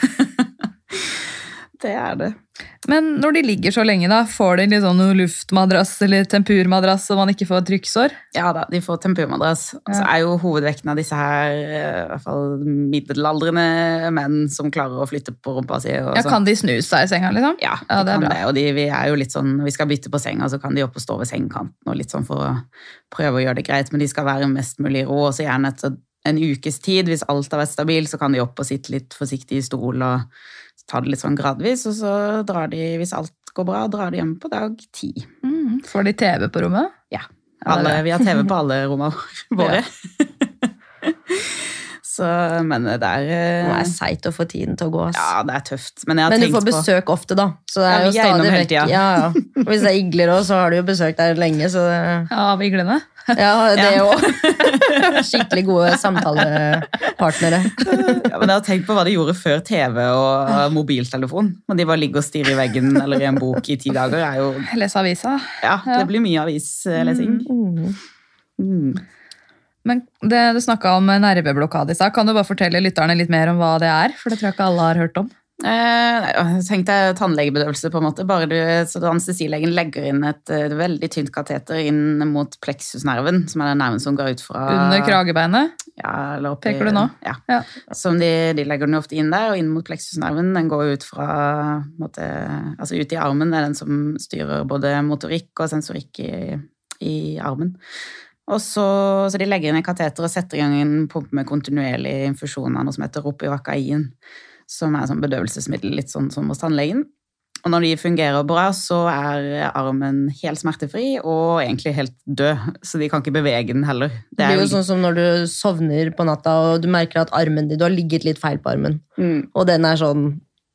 Det er det. Men når de ligger så lenge, da, får de sånn noe luftmadrass eller tempurmadrass så man ikke får trykksår? Ja da, de får tempurmadrass. Og så er jo hovedvekten av disse her eh, i hvert fall middelaldrende menn som klarer å flytte på rumpa si. Og Ja, sånn. kan de snuse seg i senga, liksom? Ja, de Ja, det kan bra. det. Og de, vi er jo litt sånn, vi skal bytte på senga, så kan de opp og stå ved sengekanten og litt sånn for å prøve å gjøre det greit, men de skal være mest mulig ro, og så gjerne etter en ukes tid, hvis alt har vært stabilt, så kan de opp og sitte litt forsiktig i stol og ta det litt sånn gradvis, og så drar de, hvis alt går bra, drar de hjem på dag ti. Mm. Får de TV på rommet? Ja. Ja, det Alle, vi har TV på alle rommene [laughs] våre. [laughs] så, men det er Det eh, er seigt å få tiden til å gå. ass. Ja, det er tøft. Men jeg har Men du får på besøk ofte, da. Så det Ja, er jo vi er innom stadig vekk. Ja, ja. Og hvis det er igler òg, så har du jo besøk der lenge. Så det, [laughs] Ja, Av iglene? Ja, det Ja. òg. [laughs] Skikkelig gode samtalepartnere. Ja, men jeg har tenkt på hva de gjorde før TV og mobiltelefon. Men de bare ligger og stirrer i veggen eller i en bok i ti dager. Er jo, Lese avisa? ja, det blir mye avislesing. Mm. Mm. Men det, Du snakka om nerveblokade i stad. Kan du bare fortelle lytterne litt mer om hva det er? For det tror jeg ikke alle har hørt om. Eh, Tenk deg tannlegebedøvelse, på en måte. Bare du, så anestesilegen legger inn et, et veldig tynt kateter inn mot pleksusnerven, som er den nerven som går ut fra Under kragebeinet? Ja, eller oppi, Peker du nå? Ja. Ja. Som de, de legger den ofte inn der, og inn mot pleksusnerven. Den går ut fra måte, Altså ut i armen, det er den som styrer både motorikk og sensorikk i, i armen. Og så, så de legger inn en kateter og setter i gang en pumpe med kontinuerlig infusjon av noe som heter ropivakain, som er sånn bedøvelsesmiddel, litt sånn som hos tannlegen. Og når de fungerer bra, så er armen helt smertefri og egentlig helt død. Så de kan ikke bevege den heller. Det blir jo sånn som når du sovner på natta og du merker at armen din, du har ligget litt feil på armen. mm, Og den er sånn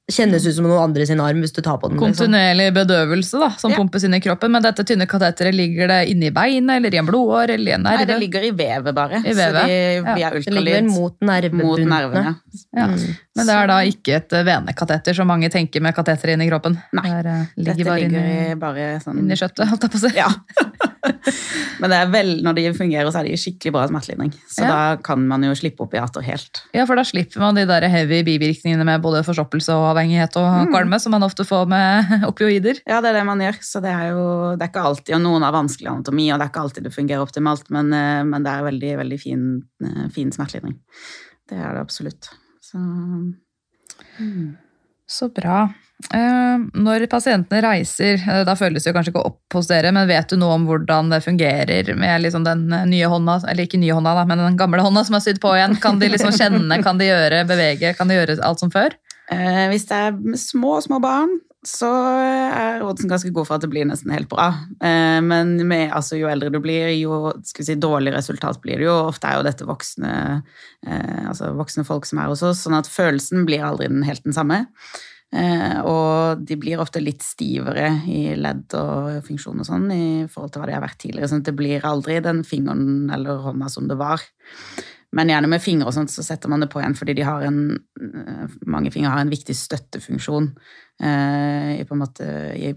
Kjennes ut som noen andre sin arm hvis du tar på den. liksom. Kontinuerlig bedøvelse da, som Ja. pumpes inn i kroppen. Men dette tynne kateteret, ligger det inni beinet eller i en blodår? eller i en Nei, det ligger i vevet bare. I vevet? Så de, Ja. Det ligger mot nervebunnene. mot nervene. Ja. Mm. Men det er da ikke et venekateter, som mange tenker med kateter inn i kroppen. Nei, Det er, eh, ligger Dette bare ligger inni, i bare sånn inni kjøttet, holdt jeg på å si. Ja. [laughs] [laughs] Men det er vel, når de fungerer, så er de skikkelig bra smertelindring. Så Ja. da kan man jo slippe opiater helt. Ja, for da slipper man de der heavy bivirkningene med både forstoppelse og avhengighet og Mm. kvalme, som man ofte får med [laughs] opioider. Ja, det er det man gjør. Så det er jo det er ikke alltid, og noen har vanskelig anatomi, og det er ikke alltid det fungerer optimalt, men, eh, men det er veldig, veldig fin, eh, fin smertelindring. Det er det absolutt. Så mm. Så bra. Eh, Når pasientene reiser, eh, da følges det kanskje ikke opp hos dere, men vet du noe om hvordan det fungerer med liksom den nye hånda, eller ikke nye hånda, da, men den gamle hånda som er sydd på igjen? Kan de liksom kjenne, kan de gjøre, bevege, kan de gjøre alt som før? Eh, hvis det er små, små barn, så er oddsen ganske god for at det blir nesten helt bra. Men med, altså, jo eldre du blir, jo si, dårlig resultat blir det jo. Ofte er jo dette voksne, altså voksne folk som er hos oss, sånn at følelsen blir aldri helt den samme. Eh, og de blir ofte litt stivere i ledd og funksjon og sånn i forhold til hva de har vært tidligere. sånn at det blir aldri den fingeren eller hånda som det var. Men gjerne med fingre og sånt, så setter man det på igjen, fordi de har en, eh, mange fingre har en viktig støttefunksjon. Eh, måte,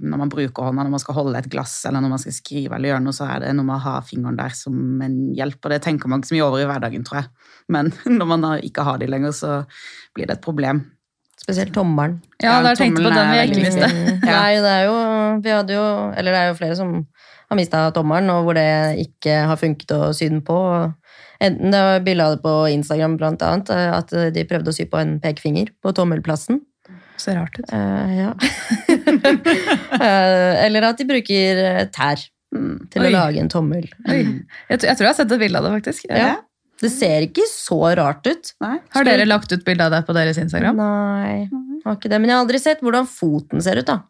når man bruker hånda, når man skal holde et glass, eller når man skal skrive eller gjøre noe, så er det noe med å ha fingeren der som en hjelp. Og det tenker man ikke så mye over i hverdagen, tror jeg. Men [laughs] når man ikke har de lenger, så blir det et problem. Spesielt tommelen. Ja, Ja, tenkte på tommelen den vi er ikke veldig viktig. Mm. Nei, det er jo Vi hadde jo Eller det er jo flere som har mista tommelen, og hvor det ikke har funket å sy den på. Enten det var bilde av det på Instagram, blant annet, at de prøvde å sy på en pekefinger på tommelplassen. Så rart ut. Uh, ja. [laughs] Eh, eller at de bruker tær mm, til Oi. å lage en tommel. Oi. Jeg, tror- jeg tror jeg har sett et bilde av det, faktisk. Ja. Det ser ikke så rart ut. Nei. Har dere lagt ut bilde av det på deres Instagram? Nei, har ikke det. Men jeg har aldri sett hvordan foten ser ut, da.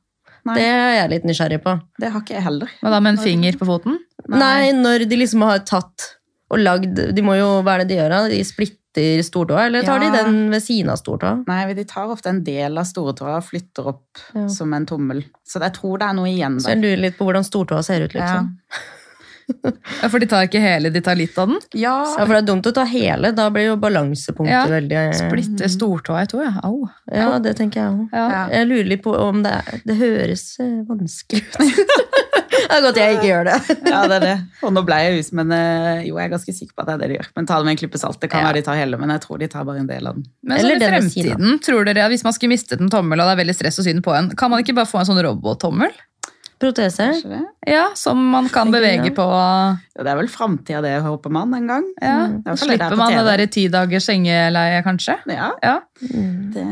Nei. Det er jeg litt nysgjerrig på. Det har ikke jeg heller. Hva da, med en finger på foten? Nei, når de liksom har tatt og lagd De må jo, hva er det de gjør da? De splitter stortåa, eller tar Ja. de den ved siden av stortåa? Nei, de tar ofte en del av stortåa og flytter opp Ja. som en tommel. Så jeg tror det er noe igjen der. Så jeg lurer litt på hvordan stortåa ser ut, liksom. Ja, For de tar ikke hele, de tar litt av den? Ja, Ja, for det er dumt å ta hele, da blir jo balansepunktet Ja, veldig Splitte stortåa i to, ja. Au. Ja, det tenker jeg òg. Ja. Ja. Jeg lurer litt på om det er Det høres eh, vanskelig ut. [laughs] det er godt jeg ikke gjør det. ja, det er det. Og nå ble jeg us, men eh, jo, jeg er ganske sikker på at det er det de gjør. Men ta det med en klype salt. Det kan være de tar hele, men jeg tror de tar bare en del av den. Men Eller sånn i fremtiden, tror dere at hvis man skulle mistet en tommel, og det er veldig stress å sy den på en, kan man ikke bare få en sånn robottommel? Protese. Kanskje det? Ja, som man kan bevege på. Ja, det er vel framtida, det, håper man, en gang. Ja. Mm. Er det er Slipper man det der i ti dagers sengeleie, kanskje? Ja, Ja. Mm. det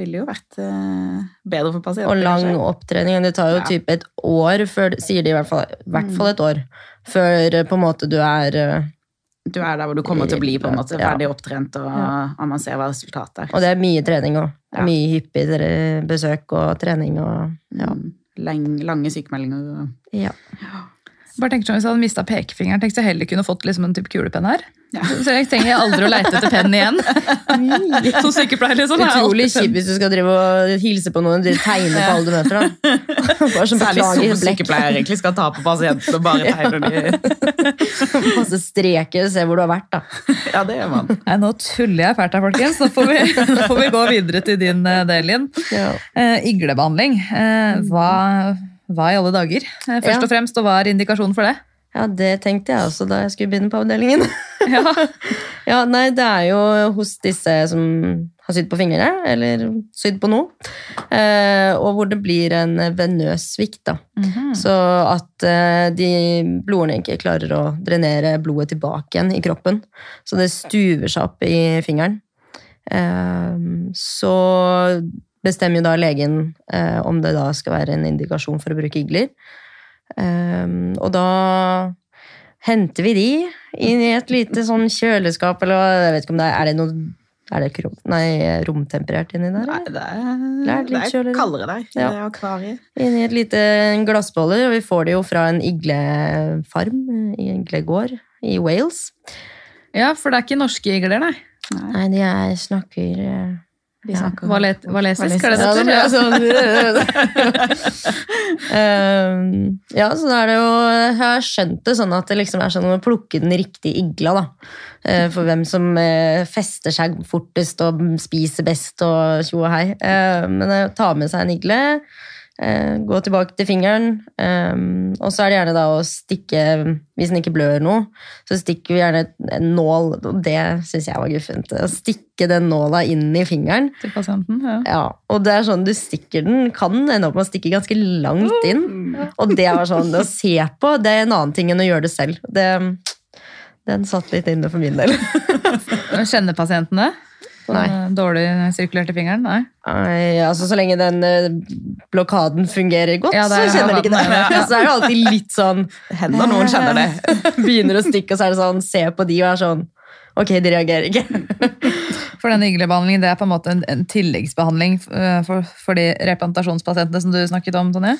ville jo vært eh, bedre for pasienten. Og lang kanskje. opptrening. Det tar jo Ja. typ et år før, sier de i hvert fall, i hvert fall et år, før eh, på en måte du er eh, Du er der hvor du kommer til å bli på en måte ferdig opptrent, og, Ja. og man ser hva resultatet er. Og det er mye trening òg. Ja. Mye hyppig besøk og trening og ja. Lange sykemeldinger. ja. Bare tenker sånn, Hvis jeg hadde mista pekefingeren, tenkte jeg heller kunne fått liksom en type kulepenn her. Ja. Så jeg trenger aldri å leite etter penn igjen. Som sykepleier, liksom. Utrolig kjipt hvis du skal drive og hilse på noen og tegne på alle du møter. da. [laughs] Bare som Særlig som sykepleier egentlig skal ta på pasienten og bare tegne de. [laughs] Masse streker, se hvor du har vært, da. Ja, det gjør man. Nei, nå tuller jeg fælt her, folkens. Nå får vi, nå får vi gå videre til din eh, del Linn. Ja. Eh, iglebehandling. Eh, hva, hva i alle dager? Eh, først Ja. og fremst, og hva er indikasjonen for det? ja, det tenkte jeg også da jeg skulle begynne på avdelingen. [laughs] Ja. [laughs] Ja, nei, det er jo hos disse som har sydd på fingrene, eller sydd på noe, eh, og hvor det blir en venøs svikt, da. Mhm. Så at eh, de blodårene ikke klarer å drenere blodet tilbake igjen i kroppen. Så det stuver seg opp i fingeren. Eh, så bestemmer jo da legen eh, om det da skal være en indikasjon for å bruke igler. Um, og da henter vi de inn i et lite sånn kjøleskap, eller jeg vet ikke om det er, er det noe er det krom, nei, romtemperert inni der? Nei, det er, Det er det er kaldere der. Ja. Det er akvariet. Inni et lite glassbolle, og vi får det jo fra en iglefarm, i iglegård i Wales. ja, for det er ikke norske igler, nei. Nei, de er, snakker eh, Ja, Valet, valesisk, er det Ja, det heter? sånn um, [laughs] Ja, så da er det jo Jeg har skjønt det sånn at det liksom er sånn å plukke den riktige igla, da. Eh, For hvem som eh, fester seg fortest og spiser best og tjo og hei. Eh, Men å ta med seg en igle, eh, gå tilbake til fingeren, um, og så er det gjerne da å stikke Hvis den ikke blør noe, så stikker vi gjerne en nål, og det syns jeg var guffent. Å stikke den nåla inn i fingeren. Til pasienten, ja. Ja, og det er sånn du stikker den, kan ende opp med å stikke ganske langt inn. Og det var sånn, det å se på, det er en annen ting enn å gjøre det selv. Det, den satt litt inne for min del. [laughs] Kjenner pasienten det? Nei. Sånn, Dårlig sirkulert i fingeren? Nei. Nei, altså Så lenge den eh, blokaden fungerer godt, Ja, er- så kjenner de ikke det. ja, [laughs] ja. Så er det alltid litt sånn Det hender noen kjenner det. [laughs] Begynner å stikke, og så er det sånn, se på de og er sånn Ok, de reagerer ikke. [laughs] For den iglebehandlingen det er på en måte en, en tilleggsbehandling eh, for, for de replantasjonspasientene som du snakket om, Tonje?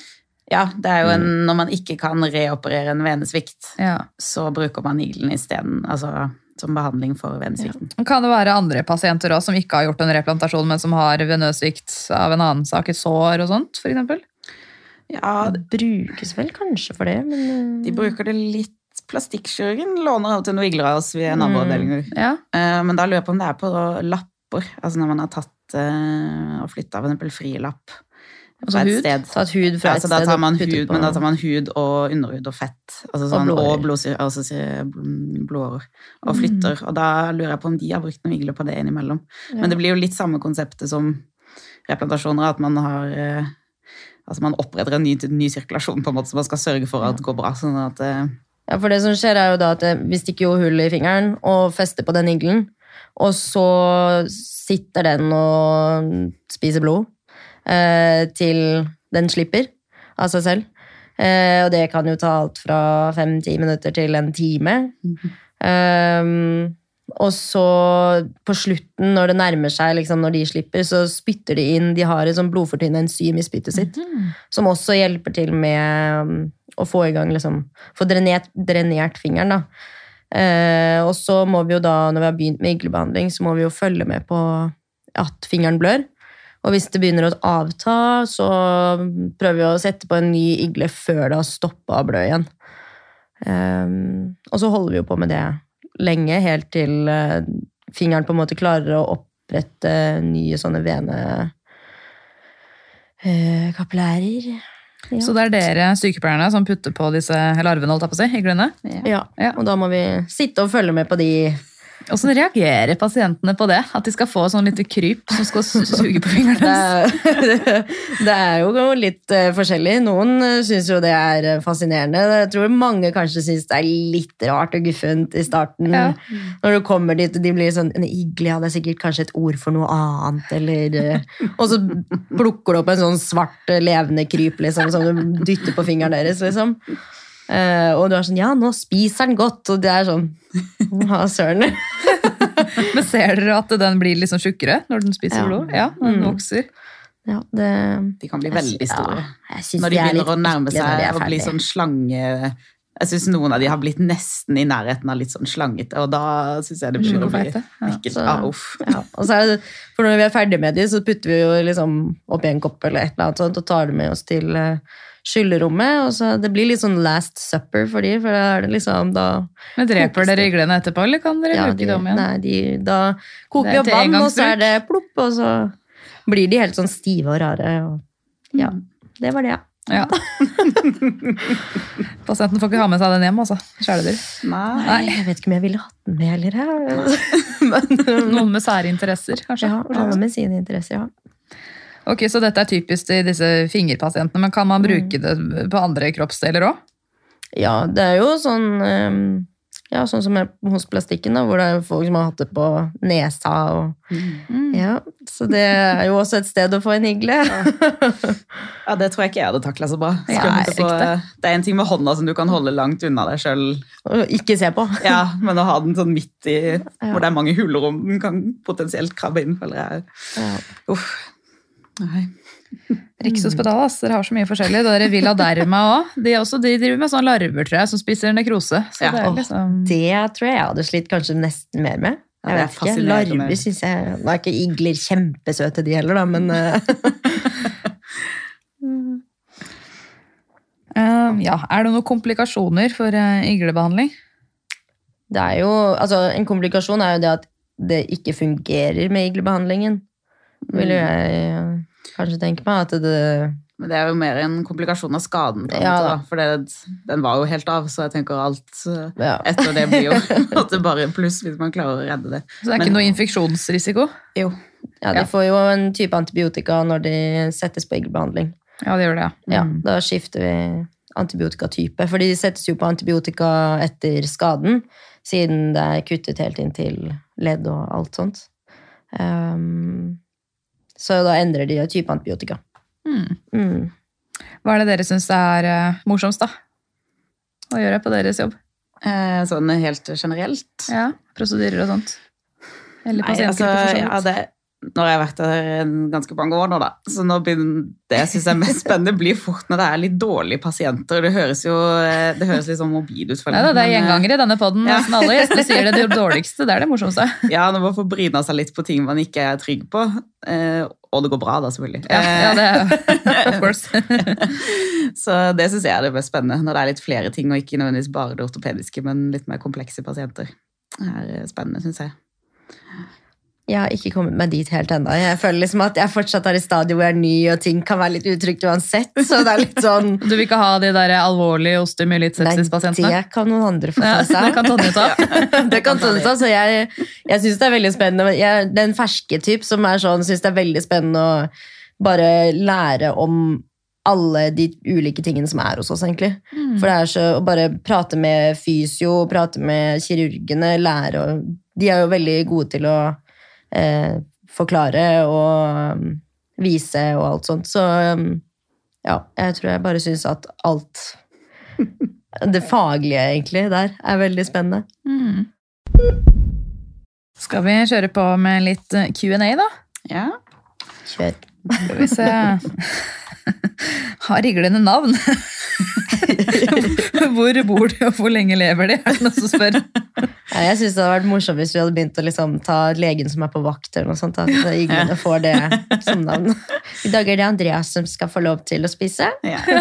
Ja, det er jo en, Når man ikke kan reoperere en venesvikt, Ja. så bruker man iglen isteden. Altså som behandling for venesvikten. Kan det være andre pasienter også, som ikke har gjort en replantasjon, men som har venøssvikt av en annen sak, et sår og sånt, eksempel? Ja, Det brukes vel kanskje for det, men eh, de bruker det litt. Plastikkirurgen låner av og til noen igler av oss ved naboavdelinger. Ja. Eh, Men da lurer jeg på om det er på lapper, altså når man har tatt eh, og flytta av en frilapp Altså et hud? sted. tatt hud fra Ja, et så da tar man og hud, på- men da tar man hud og underhud og fett. Altså sånn, og blodårer. altså syre- bl- blodårer. Og flytter. Og da lurer jeg på om de har brukt noen igler på det innimellom. Men det blir jo litt samme konseptet som replantasjoner, at man har eh, Altså man oppretter en ny, ny sirkulasjon på en måte, så man skal sørge for at det går bra. sånn at eh, Ja, for det som skjer er jo da at eh, vi stikker jo hull i fingeren og fester på den iglen, og så sitter den og spiser blod til den slipper av seg selv. Eh, og det kan jo ta alt fra fem-ti minutter til en time. Ehm, og så på slutten, når det nærmer seg, liksom, når de slipper, så spytter de inn De har et sånn blodfortynnende enzym i spyttet sitt, som også hjelper til med um, å få i gang liksom, Få drenert, drenert fingeren, da. Eh, og så må vi jo da, når vi har begynt med iglebehandling, så må vi jo følge med på at fingeren blør. Og hvis det begynner å avta, så prøver vi å sette på en ny igle før det har stoppa å blø igjen. Um, og så holder vi jo på med det lenge, helt til uh, fingeren på en måte klarer å opprette nye sånne vene... Uh, kapillærer. Ja. Så det er dere sykepleierne som putter på disse larvene, holdt jeg på å si, iglene? Ja. Ja. og da må vi sitte og følge med på de Hvordan reagerer pasientene på det? At de skal få sånn lite kryp som skal suge på fingrene deres? [laughs] er, det er jo litt eh, forskjellig. Noen uh, syns jo det er eh, fascinerende. Jeg tror mange kanskje syns det er litt rart og guffent i starten. Ja. Når du kommer dit, de blir sånn En igle, hadde er sikkert kanskje et ord for noe annet, eller eh, [laughs] Og så plukker du opp en sånn svart eh, levende kryp liksom, som du dytter på fingeren deres, liksom. Eh, og du er sånn Ja, nå spiser den godt! Og det er sånn [laughs] Ja, søren. [laughs] Men ser dere at den blir liksom tjukkere når den spiser Ja. blod? Ja, den Mm. vokser. Ja, det de kan bli veldig store. Ja, Når de de begynner å nærme når seg og å bli sånn slange Jeg syns noen av de har blitt nesten i nærheten av litt sånn slangete, og da syns jeg det begynner å bli Feite, ja. Ah. Ja, og så er det, for når vi er ferdig med de, så putter vi jo liksom oppi en kopp eller et eller annet sånt, og tar det med oss til uh, skyllerommet. Og så det blir litt sånn last supper for de, for da er det liksom da Men dreper dere iglene etterpå, eller kan dere ja, bruke de, dem igjen? Nei, de, da koker er vi opp vann, og så er det plopp, og så blir de helt sånn stive og rare. Og, ja, det var det, ja. Ja. [laughs] Pasienten får ikke ha med seg den hjem, altså. Kjæledyr. Nei. Nei. Jeg vet ikke om jeg ville hatt den med heller. [laughs] Men, Noen med sære interesser, kanskje. ja, alle med sine interesser, ja. Ok, Så dette er typisk til disse fingerpasientene, men kan man bruke det på andre kroppsdeler òg? Ja, det er jo sånn ehm, Ja, sånn som er hos plastikken, da, hvor det er folk som har hatt det på nesa og Ja, så det er jo også et sted å få en igle. [laughs] Ja, det tror jeg ikke jeg hadde takla så bra. Ja, Skal på, det er en ting med hånda som du kan holde langt unna deg sjøl, ikke se på. [laughs] ja, men å ha den sånn midt i hvor det er mange huller om den kan potensielt krabbe inn, føler jeg Ja. Uff. Nei. [laughs] Rikshospitalet, ass, dere har så mye forskjellig. Det der Villa Derma òg. De, de driver med sånne larver, tror jeg, som spiser nekrose. Så Ja. det liksom... Det tror jeg jeg hadde slitt kanskje nesten mer med. Jeg vet ikke. Larver syns jeg Nå er ikke igler kjempesøte, de heller, da, men eh, Eh, [laughs] ja, Er det noen komplikasjoner for eh, iglebehandling? det er jo Altså, en komplikasjon er jo det at det ikke fungerer med iglebehandlingen. Vil jo jeg kanskje tenke meg. At det Men det er jo mer en komplikasjon av skaden, Ja, da. da. for det, den var jo helt av, så jeg tenker alt eh, Ja. etter det blir jo [laughs] at det bare pluss hvis man klarer å redde det. Så det er Men- ikke noe infeksjonsrisiko? Jo. Ja, de Ja. får jo en type antibiotika når de settes på eggbehandling. Ja, det gjør det, ja. Ja, Mm. da skifter vi antibiotikatype. For de settes jo på antibiotika etter skaden, siden det er kuttet helt inn til ledd og alt sånt. Ehm, så da endrer de type antibiotika. Mm. Mm. Hva er det dere syns er eh, morsomst, da? Å gjøre på deres jobb? Eh, sånn helt generelt. Ja, Prosedyrer og sånt? Eller altså, pasientgrupper, for så ja, vidt? det, nå har jeg vært der en ganske mange år nå, da. Så nå begynner det jeg syns er mest spennende, blir fort når det er litt dårlige pasienter. Det høres jo eh, det høres litt sånn mobil ut. for da, det er eh, gjengangere i denne poden. Ja. Nesten alle gjestene sier det, det dårligste. Det er det morsomste. [laughs] Ja, når man får bryna seg litt på ting man ikke er trygg på. Eh, og det går bra, da, selvfølgelig. Ja, ja det er of course. [laughs] Så det syns jeg er det mest spennende, når det er litt flere ting, og ikke nødvendigvis bare det ortopediske, men litt mer komplekse pasienter. Det er spennende, syns jeg. Jeg har ikke kommet meg dit helt ennå. Jeg føler liksom at jeg fortsatt er i stadiet hvor jeg er ny, og ting kan være litt utrygt uansett. Så det er litt sånn [laughs] Du vil ikke ha de der alvorlige osteomyelitt-sepsispasientene? det kan noen andre få Ja, ta seg det kan Tonje ta. [laughs] [laughs] det kan Tonje ta, så jeg, jeg syns det er veldig spennende. Jeg, den ferske typ som er sånn, syns det er veldig spennende å bare lære om alle de ulike tingene som er hos oss, egentlig. For det er så å bare prate med fysio, prate med kirurgene, lære og De er jo veldig gode til å eh, forklare og um, vise og alt sånt. Så um, ja, jeg tror jeg bare syns at alt [laughs] Det faglige, egentlig, der er veldig spennende. Skal vi kjøre på med litt Q&A, da? Ja. Kjør. Skal vi se Har riglende navn. [laughs] Hvor bor de, og hvor lenge lever de? Er det noen som spør? Ja, jeg synes det hadde vært morsomt hvis vi hadde begynt å liksom ta legen som er på vakt, eller noe sånt. At iglene får det som navn. I dag er det Andreas som skal få lov til å spise. ja. [laughs]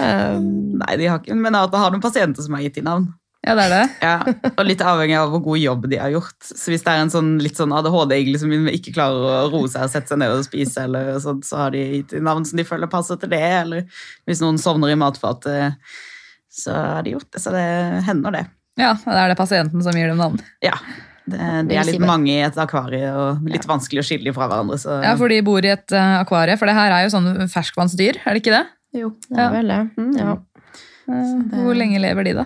Um, Nei, de har ikke, men at det har noen pasienter som har gitt de navn. Ja, det er det. Ja, og litt avhengig av hvor god jobb de har gjort. Så hvis det er en sånn litt sånn ADHD-igle som ikke klarer å roe seg og sette seg ned og spise, eller sånt, så har de gitt navn som de føler passer til det. Eller hvis noen sovner i matfatet, så har de gjort det. Så det hender det. Ja, det er det pasienten som gir dem navn. Ja. Det, de er litt mange i et akvarie og litt vanskelig å skille dem fra hverandre. Så Ja, for de bor i et uh, akvarie, for det her er jo sånn ferskvannsdyr, er det ikke det? jo. det er vel det. Ja. Eh, Hvor lenge lever de, da?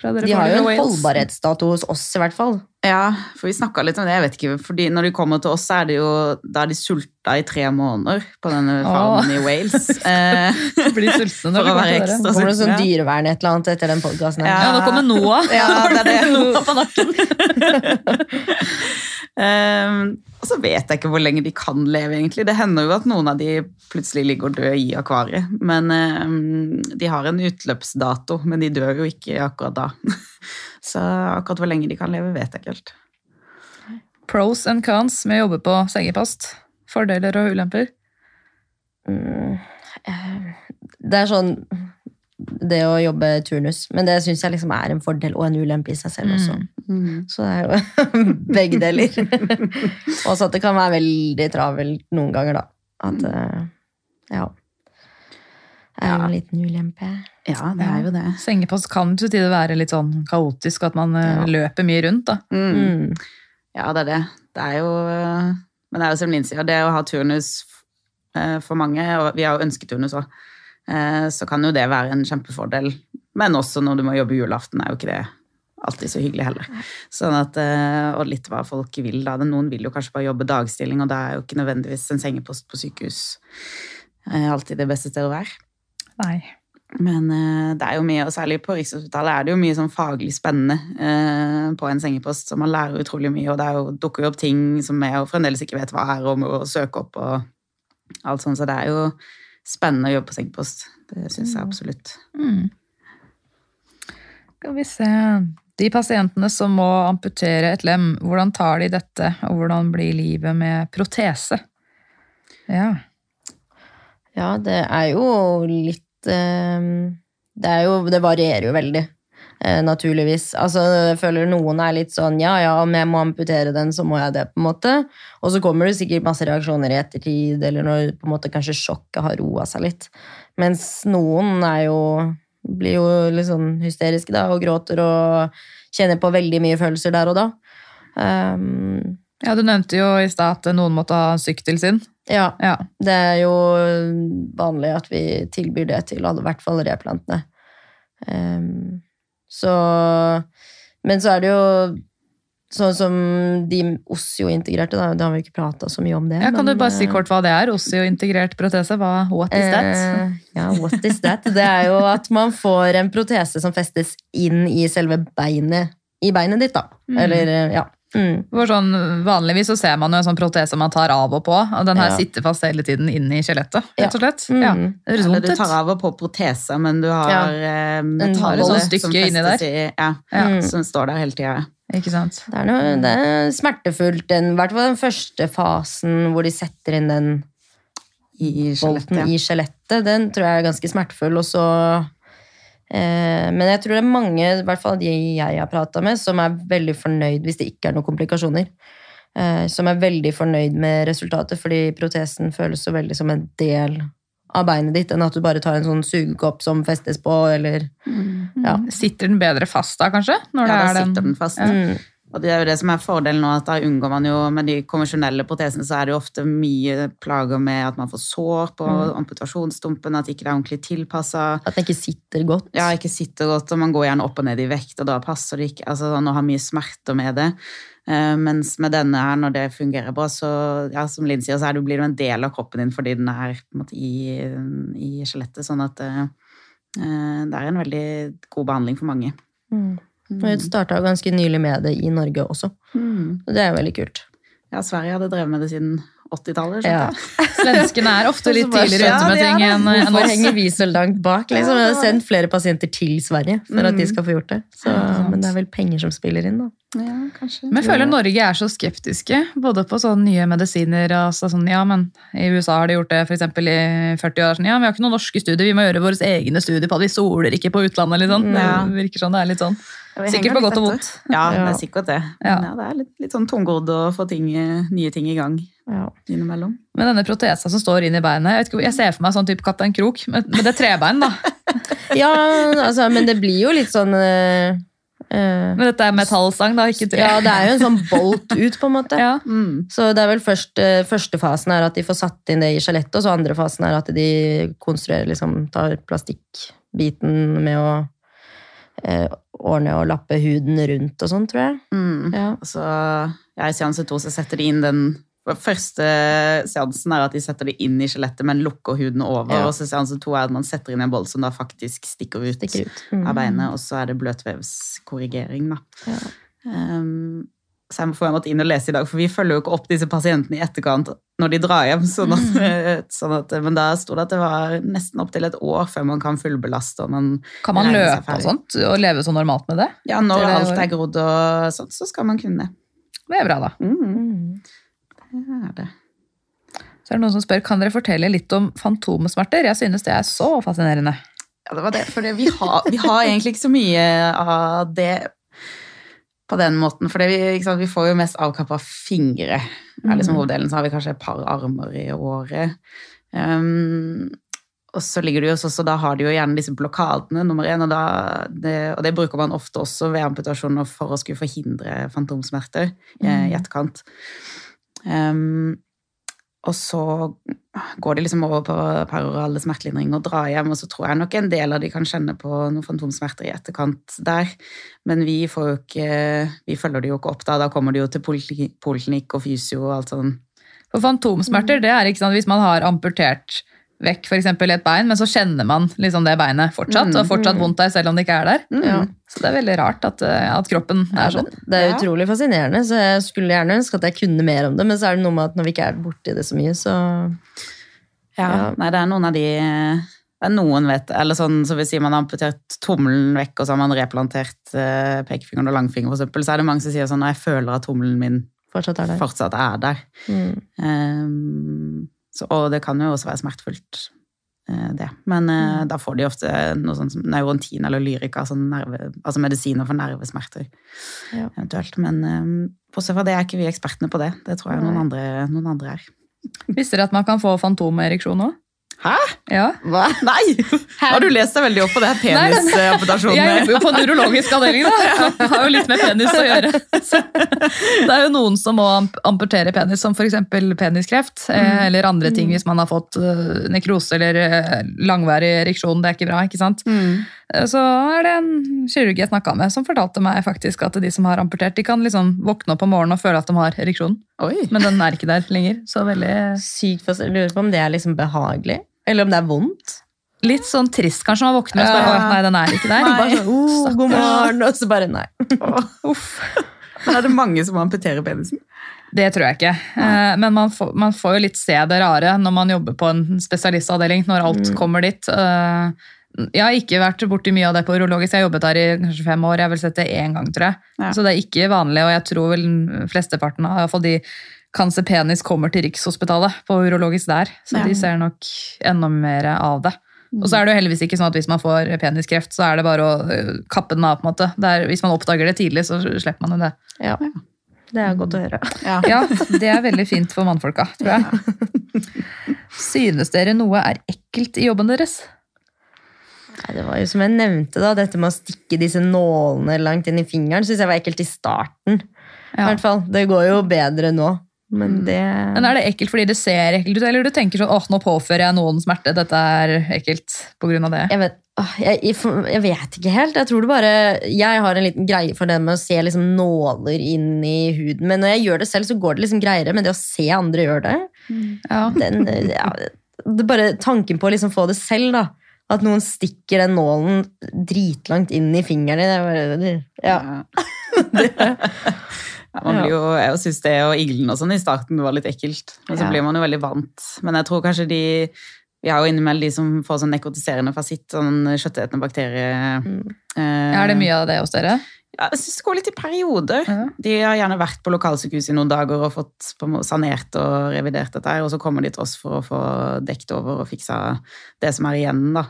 Fra dere De har jo en holdbarhetsdato hos oss, i hvert fall. Ja, for vi snakka litt om det. jeg vet ikke, fordi Når de kommer til oss, så er det jo, da er de sulta i tre måneder på denne farmen i Wales. [laughs] Eh, Blir sultne når For å være ekstra sultne. Kommer det sånn dyrevern et eller annet etter den podkasten? Ja. Ja, nå kommer Noah. [laughs] Ja, det er det. [laughs] Noah på nakken. um, og så vet jeg ikke hvor lenge de kan leve, egentlig. Det hender jo at noen av de plutselig ligger døde i akvariet. Men um, de har en utløpsdato, men de dør jo ikke akkurat da. Så akkurat hvor lenge de kan leve, vet jeg ikke helt. Pros and cons med å jobbe på sengepost. Fordeler og ulemper. Mm, eh, Det er sånn Det å jobbe turnus. Men det syns jeg liksom er en fordel og en ulempe i seg selv også. Så det er jo [laughs] begge deler. [laughs] Også at det kan være veldig travelt noen ganger, da. At eh, ja. Er jo en liten ulempe. Ja, det er jo det. Sengepost kan til tider være litt sånn kaotisk, at man eh, Ja. løper mye rundt. da. Mm. Mm. Ja, det er det. Det er jo Men det er jo som Linn sier, det å ha turnus eh, for mange, og vi har jo ønsketurnus òg, så kan jo det være en kjempefordel. Men også når du må jobbe julaften, er jo ikke det alltid så hyggelig heller. Sånn at, eh, og litt hva folk vil da. Noen vil jo kanskje bare jobbe dagstilling, og da er jo ikke nødvendigvis en sengepost på sykehus eh, alltid det beste stedet å være. Nei. Men eh, det er jo mye, og særlig på Rikshospitalet er det jo mye sånn faglig spennende eh, på en sengepost, så man lærer utrolig mye, og det er jo, dukker jo opp ting som jeg jo fremdeles ikke vet hva er, og må søke opp og alt sånt, så det er jo spennende å jobbe på sengepost. Det syns jeg absolutt. Mm. Skal vi se De pasientene som må amputere et lem, hvordan tar de dette, og hvordan blir livet med protese? Ja. Ja, det er jo litt det, er jo, det varierer jo veldig, eh, naturligvis. Altså, jeg føler noen er litt sånn ja, ja, om jeg må amputere den, så må jeg det, på en måte. Og så kommer det sikkert masse reaksjoner i ettertid, eller når på en måte kanskje sjokket har roa seg litt. Mens noen er jo blir jo litt sånn hysteriske da, og gråter og kjenner på veldig mye følelser der og da. Um, ja, du nevnte jo i stad at noen måtte ha sykkel sin. Ja, Ja. det er jo vanlig at vi tilbyr det til alle, i hvert fall replantene. Um, så Men så er det jo sånn som de Osio-integrerte, da, da har vi ikke prata så mye om det. Ja, kan men, du bare si eh, kort hva det er? Osio-integrert protese? Hva, what is that? Uh, ja, what is that? Det er jo at man får en protese som festes inn i selve beinet i beinet ditt, da. Eller, eh, ja. Mm. For sånn, vanligvis så ser man jo en sånn protese man tar av og på, og den her Ja. sitter fast hele tiden inne i skjelettet, rett og slett. Mm. Ja, Eller du tar av og på protese, men du har Ja. eh, metall sånn som inni I, ja, Ja. Mm. som står der hele tida. Ikke sant? Det er, noe, det er smertefullt, i hvert fall den første fasen hvor de setter inn den I skjelettet. bolten Ja. i skjelettet. Den tror jeg er ganske smertefull. Og så, men jeg tror det er mange, i hvert fall de jeg har prata med, som er veldig fornøyd hvis det ikke er noen komplikasjoner. Eh, som er veldig fornøyd med resultatet, fordi protesen føles så veldig som en del av beinet ditt, enn at du bare tar en sånn sugekopp som festes på, eller ja. Sitter den bedre fast da, kanskje? Når Ja, det da er den, sitter den fast. Ja. Mm. Og det er jo det som er fordelen nå, at da unngår man jo Med de konvensjonelle protesene så er det jo ofte mye plager med at man får sår på amputasjonsstumpen, at ikke det er ordentlig tilpassa. At den ikke sitter godt. Ja, ikke sitter godt, og man går gjerne opp og ned i vekt, og da passer det ikke. Altså, man har mye smerter med det. Eh, mens med denne her, når det fungerer bra, så ja, som Linn sier, så er det, blir jo en del av kroppen din fordi den er på en måte, i, i skjelettet. Sånn at eh, det er en veldig god behandling for mange. Mm. Og vi starta ganske nylig med det i Norge også. Mm. Og det er veldig kult. Ja, Sverige hadde drevet med det siden 80-tallet. skjønte Ja. [laughs] Svenskene er ofte litt tidligere ute med ting enn oss. Hvorfor henger vi så langt bak? Liksom? Jeg har sendt flere pasienter til Sverige for at de Mm. skal få gjort det. Så, men det er vel penger som spiller inn, da. Ja, kanskje. Men jeg føler Norge er så skeptiske, både på sånne nye medisiner og så sånn, ja, men i USA har de gjort det eksempel i 40 år. Sånn, ja, vi har ikke noen norske studier, vi må gjøre våre egne studier på det, vi soler ikke på utlandet, liksom. Ja. Det virker sånn, det er litt sånn. Ja, Sikkert på godt og vondt. Ja, det er sikkert det. Men ja, det er litt, litt sånn tungrodd å få ting, nye ting i gang innimellom. Men denne protesa som står inn i beinet, jeg, ikke, jeg ser for meg sånn type Kaptein Krok, med, med det trebein da. [laughs] Ja, altså, men det blir jo litt sånn eh, eh, Men dette er metallstang da, ikke tre. Ja, det er jo en sånn bolt ut, på en måte. [laughs] Ja. Mm. Så det er vel først, eh, første fasen er at de får satt inn det i skjelettet, og så andre fasen er at de konstruerer, liksom, tar plastikkbiten med å eh, ordne og lappe huden rundt og sånn, tror jeg. Mm. Ja. Så ja, i seanse to så setter de inn den Første seansen er at de setter det inn i skjelettet, men lukker huden over. Ja. Og så seanse to er at man setter inn en bolt som da faktisk stikker ut, Stikker ut. Mm. av beinet, og så er det bløtvevskorrigering, da. Ja. Um, så jeg må få inn og lese i dag, for vi følger jo ikke opp disse pasientene i etterkant når de drar hjem. Sånn at, [laughs] sånn at, men da sto det at det var nesten opptil et år før man kan fullbelaste. Man Kan man løpe og sånt, og leve så normalt med det? Ja, når det alt er grodd og sånt, så skal man kunne det. Det er bra da. Mm, Mm. Er det. Så er det noen som spør, kan dere fortelle litt om fantomsmerter? Jeg synes det er så fascinerende. Ja, det var det. For vi, har, vi har egentlig ikke så mye av det på den måten. For vi, vi får jo mest avkappa fingre. Er liksom hoveddelen, så har vi kanskje et par armer i året. Um, og så ligger det jo også, så da har de jo gjerne disse blokadene, nummer én, og, da, det, og det bruker man ofte også ved amputasjoner for å skulle forhindre fantomsmerter mm. i etterkant. Um, og så går de liksom over på parorale smertelindring og drar hjem, og så tror jeg nok en del av de kan kjenne på noen fantomsmerter i etterkant der. Men vi får jo ikke Vi følger de jo ikke opp da. Da kommer de jo til poliklinikk og fysio og alt sånn. For fantomsmerter, det er ikke sant, hvis man har amputert vekk for eksempel et bein, men så kjenner man liksom det beinet fortsatt, og fortsatt vondt der selv om det ikke er der. Mm. Ja. Så det er veldig rart at, eh, at kroppen er sånn. Det er utrolig fascinerende, så jeg skulle gjerne ønske at jeg kunne mer om det, men så er det noe med at når vi ikke er borti det så mye, så Ja. Ja. Nei, det er noen av de det er noen vet, eller sånn, så vil si Man har amputert tommelen vekk, og så har man replantert eh, pekefingeren og langfingeren, for eksempel, så er det mange som sier sånn Når jeg føler at tommelen min fortsatt er der. fortsatt er der. Mm. Ehm, så, og det kan jo også være smertefullt, eh, det. Men eh, da får de ofte noe sånt som Neurontin eller Lyrica, nerve, altså medisiner for nervesmerter Ja. eventuelt. Men um, bortsett fra det er ikke vi ekspertene på det. Det tror jeg noen andre, noen andre er. Visste dere at man kan få fantomereksjon òg? Hæ? Ja. Hva? [laughs] Nei! Har du lest deg veldig opp på det her penisamputasjonen? Jeg jobber jo på nevrologisk avdeling, da. [laughs] Jeg har jo litt med penis å gjøre. Så [laughs] det er jo noen som må amputere penis, som f.eks. peniskreft. Mm. Eller andre ting hvis man har fått eh, nekrose eller eh, langvarig ereksjon. Det er ikke bra, ikke sant? Mm. Eh, Så er det en kirurg jeg snakka med, som fortalte meg faktisk at de som har amputert, de kan liksom våkne opp om morgenen og føle at de har ereksjon, Oi. men den er ikke der lenger. Så veldig Sykt fast. Jeg lurer på om det er liksom behagelig, eller om det er vondt. Litt sånn trist kanskje man våkner og så bare, Ja. Nei, den er ikke der. Nei. Bare sånn, oh, god morgen, og så bare nei. Men er det mange som amputerer penisen? Det tror jeg ikke. Eh, Men man får, man får jo litt se det rare når man jobber på en spesialistavdeling, når alt kommer dit. Eh, Jeg har ikke vært borti mye av det på urologisk. Jeg har jobbet der i kanskje fem år. Jeg har vel sett det én gang, tror jeg. Ja. Så det er ikke vanlig, og jeg tror vel flesteparten av i de cancer penis kommer til Rikshospitalet på urologisk der. Så Ja. de ser nok enda mer av det. Og så er det jo heldigvis ikke sånn at hvis man får peniskreft, så er det bare å øh, kappe den av. på en måte. Det er, hvis man oppdager det tidlig, så slipper man jo det. Ja. Det er godt å høre. Ja. Ja, det er veldig fint for mannfolka, tror jeg. Synes dere noe er ekkelt i jobben deres? Nei, det var jo som jeg nevnte, da, dette med å stikke disse nålene langt inn i fingeren, syns jeg var ekkelt i starten. I hvert fall. Det går jo bedre nå. Men det Men Er det ekkelt fordi det ser ekkelt ut, eller du tenker sånn åh, nå påfører jeg noen smerte, dette er ekkelt på grunn av det? Jeg vet, åh, jeg, jeg, vet ikke helt. Jeg tror det bare Jeg har en liten greie for det med å se liksom nåler inn i huden. Men når jeg gjør det selv, så går det liksom greiere. Men det å se andre gjøre det Ja. den, ja, det er bare Tanken på å liksom få det selv, da. At noen stikker den nålen dritlangt inn i fingeren din. det er bare- ja. Ja. [laughs] [laughs] Ja, man blir jo, jeg syns det og iglen og sånn i starten var litt ekkelt. Men så blir man jo veldig vant. Men jeg tror kanskje de Vi har jo innimellom de som får sånn nekrotiserende fasitt, sånn kjøttetende bakterie. Mm. Eh, Er det mye av det hos dere? Ja, jeg synes det går litt i perioder. Ja. De har gjerne vært på lokalsykehuset i noen dager og fått sanert og revidert dette her, og så kommer de til oss for å få dekt over og fiksa det som er igjen, da.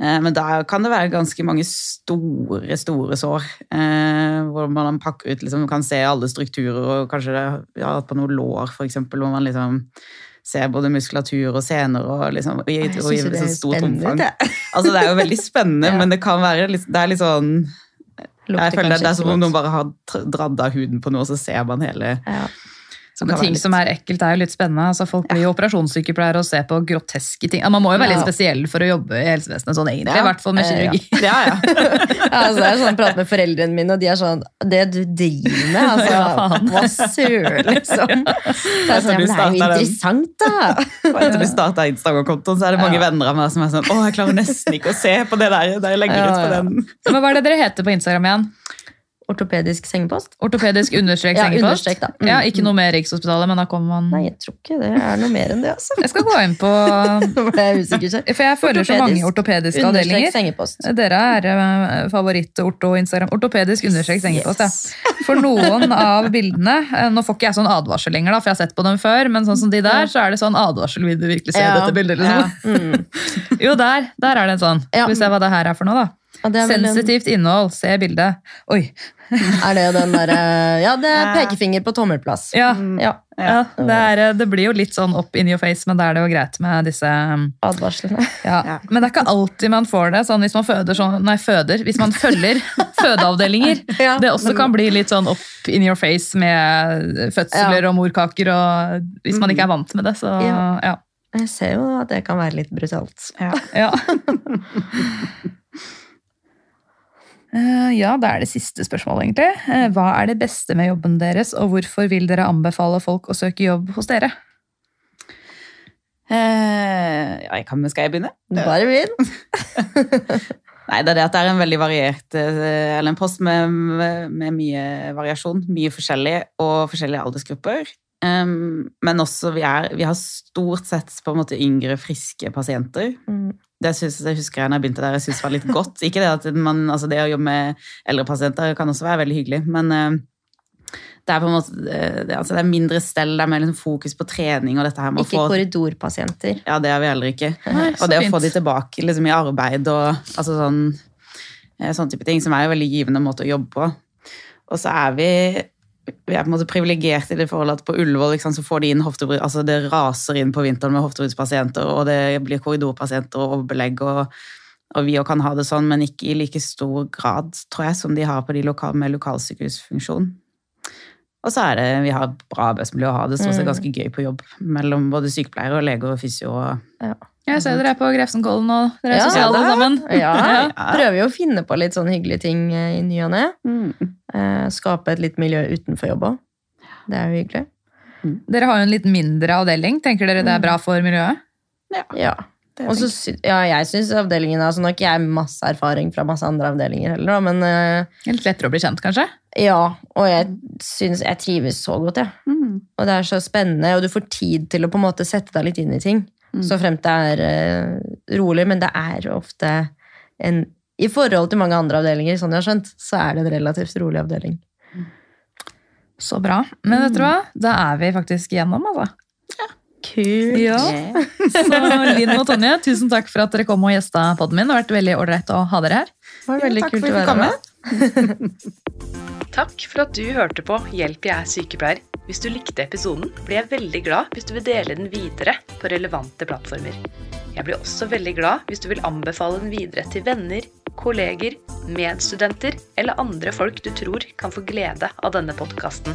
Eh, Men da kan det være ganske mange store, store sår, eh, hvor man pakker ut, liksom, kan se alle strukturer, og kanskje det, ja, på noe lår, eksempel, hvor man liksom ser både muskulatur og sener og liksom, og i, Jeg syns synes det er stort omfang. [laughs] Altså, det er jo veldig spennende, Ja. men det kan være litt, det er litt sånn jeg føler det, det er som om noen bare har dradd av huden på noe, og så ser man hele Ja. Men ting litt- som er ekkelt, er jo litt spennende. Altså, folk blir jo operasjonssykepleiere og ser på groteske ting. Man må jo være litt Ja. spesiell for å jobbe i helsevesenet, sånn egentlig. Ja. I hvert fall med Eh, ja. kirurgi. Ja, ja. [laughs] Ja, altså, er sånn, jeg prater med foreldrene mine, og de er sånn Det du driver med, altså. Ja, hva søren, liksom. Så jeg Så sånn, det er jo interessant, da. Etter du starta Instagram-kontoen, så er det mange Ja. venner av meg som er sånn Å, jeg klarer nesten ikke å se på det der. Der jeg legger Ja, ut på den. Men hva er det dere heter på Instagram igjen? Ortopedisk sengepost? Ortopedisk understrek [laughs] Ja, sengepost? understrek. Mm. Ja, ikke noe mer Rikshospitalet, men da kommer man Nei, jeg tror ikke det er noe mer enn det, altså. Jeg skal gå inn på [laughs] jeg usikker. For jeg føler så mange ortopediske avdelinger. sengepost. Dere er uh, favoritt-orto-instagram. Ortopedisk understrek sengepost, ja. For noen [laughs] av bildene uh, Nå får ikke jeg sånn advarsel lenger, da, for jeg har sett på dem før, men sånn som de der, så er det sånn advarsel. Vil du virkelig se Ja, dette bildet? ja, Liksom? mm. Jo, der, der er det en sånn. Ja. Skal vi se hva det her er for noe, da. Sensitivt innhold, se bildet. Oi. Er det den derre Ja, det er pekefinger på tommelplass. Ja, Ja, ja det, er, eh, det blir jo litt sånn up in your face, men da er det jo greit med disse um, advarslene. [laughs] Ja, Ja. Men det er ikke alltid man får det sånn hvis man føder sånn, nei, føder, hvis man følger [laughs] fødeavdelinger. Det også kan bli litt sånn up in your face med fødsler og morkaker, og hvis man ikke er vant med det, så Ja. ja. Jeg ser jo at det kan være litt brutalt. Ja, Eh, [laughs] ja da er det siste spørsmålet, egentlig. Eh, Hva er det beste med jobben deres, og hvorfor vil dere anbefale folk å søke jobb hos dere? Eh, ja, jeg kan, skal jeg begynne? Bare begynn. [laughs] Nei, det er det at det er en veldig variert eh, Eller en post med, med, med mye variasjon. Mye forskjellig, og forskjellige aldersgrupper. Um, men også vi, er, vi har stort sett på en måte yngre, friske pasienter. Mm. Det synes, jeg husker jeg når jeg begynte der, jeg synes var litt godt. Ikke det at man, altså det å jobbe med eldre pasienter kan også være veldig hyggelig, men uh, det er på en måte eh, det, altså det er mindre stell, det er mer liksom fokus på trening og dette her med Ikke å få korridorpasienter. Ja, det er vi heller ikke. [laughs] Nei, og det å få fint. de tilbake liksom, i arbeid og altså, sånn, sånn type ting, som er en veldig givende måte å jobbe på. Og så er vi vi er på en måte privilegert i det forholdet at på Ullevål liksom, så får de inn hoftebrud, altså det raser inn på vinteren med hoftebruddspasienter, og det blir korridorpasienter og overbelegg, og, og vi òg kan ha det sånn, men ikke i like stor grad, tror jeg, som de har på de lokal, med lokalsykehusfunksjon. Og så er det, vi har bra arbeidsmiljø å ha det, stort sett Mm. ganske gøy på jobb, mellom både sykepleiere og leger og fysio. og Jeg ser dere er på Grefsenkollen, og dere er Ja, sosiale alle sammen. [laughs] [laughs] Ja, Ja. prøver jo å finne på litt sånn hyggelige ting eh, i ny og ne. Mm. Eh, Skape et litt miljø utenfor jobb òg. Det er jo hyggelig. Dere har jo en litt mindre avdeling. Tenker dere det er bra for miljøet? Ja. Det Og så ja, jeg syns avdelingen altså Nå har ikke jeg masse erfaring fra masse andre avdelinger heller, men uh, Litt lettere å bli kjent, kanskje? ja. Og jeg synes jeg trives så godt, jeg. Mm. Og det er så spennende, og du får tid til å på en måte sette deg litt inn i ting. Mm. Så fremt det er uh, rolig, men det er ofte en I forhold til mange andre avdelinger, sånn jeg har skjønt, så er det en relativt rolig avdeling. Så bra. Men vet du hva? Da er vi faktisk gjennom, altså. Kult. Ja. Så Linn og Tonje, tusen takk for at dere kom og gjesta podden min. Det har vært veldig ålreit å ha dere her. Det var veldig takk kult å være her. med. [laughs] Takk for at du hørte på Hjelp, jeg er sykepleier. Hvis du likte episoden, blir jeg veldig glad hvis du vil dele den videre på relevante plattformer. Jeg blir også veldig glad hvis du vil anbefale den videre til venner, kolleger, medstudenter eller andre folk du tror kan få glede av denne podkasten.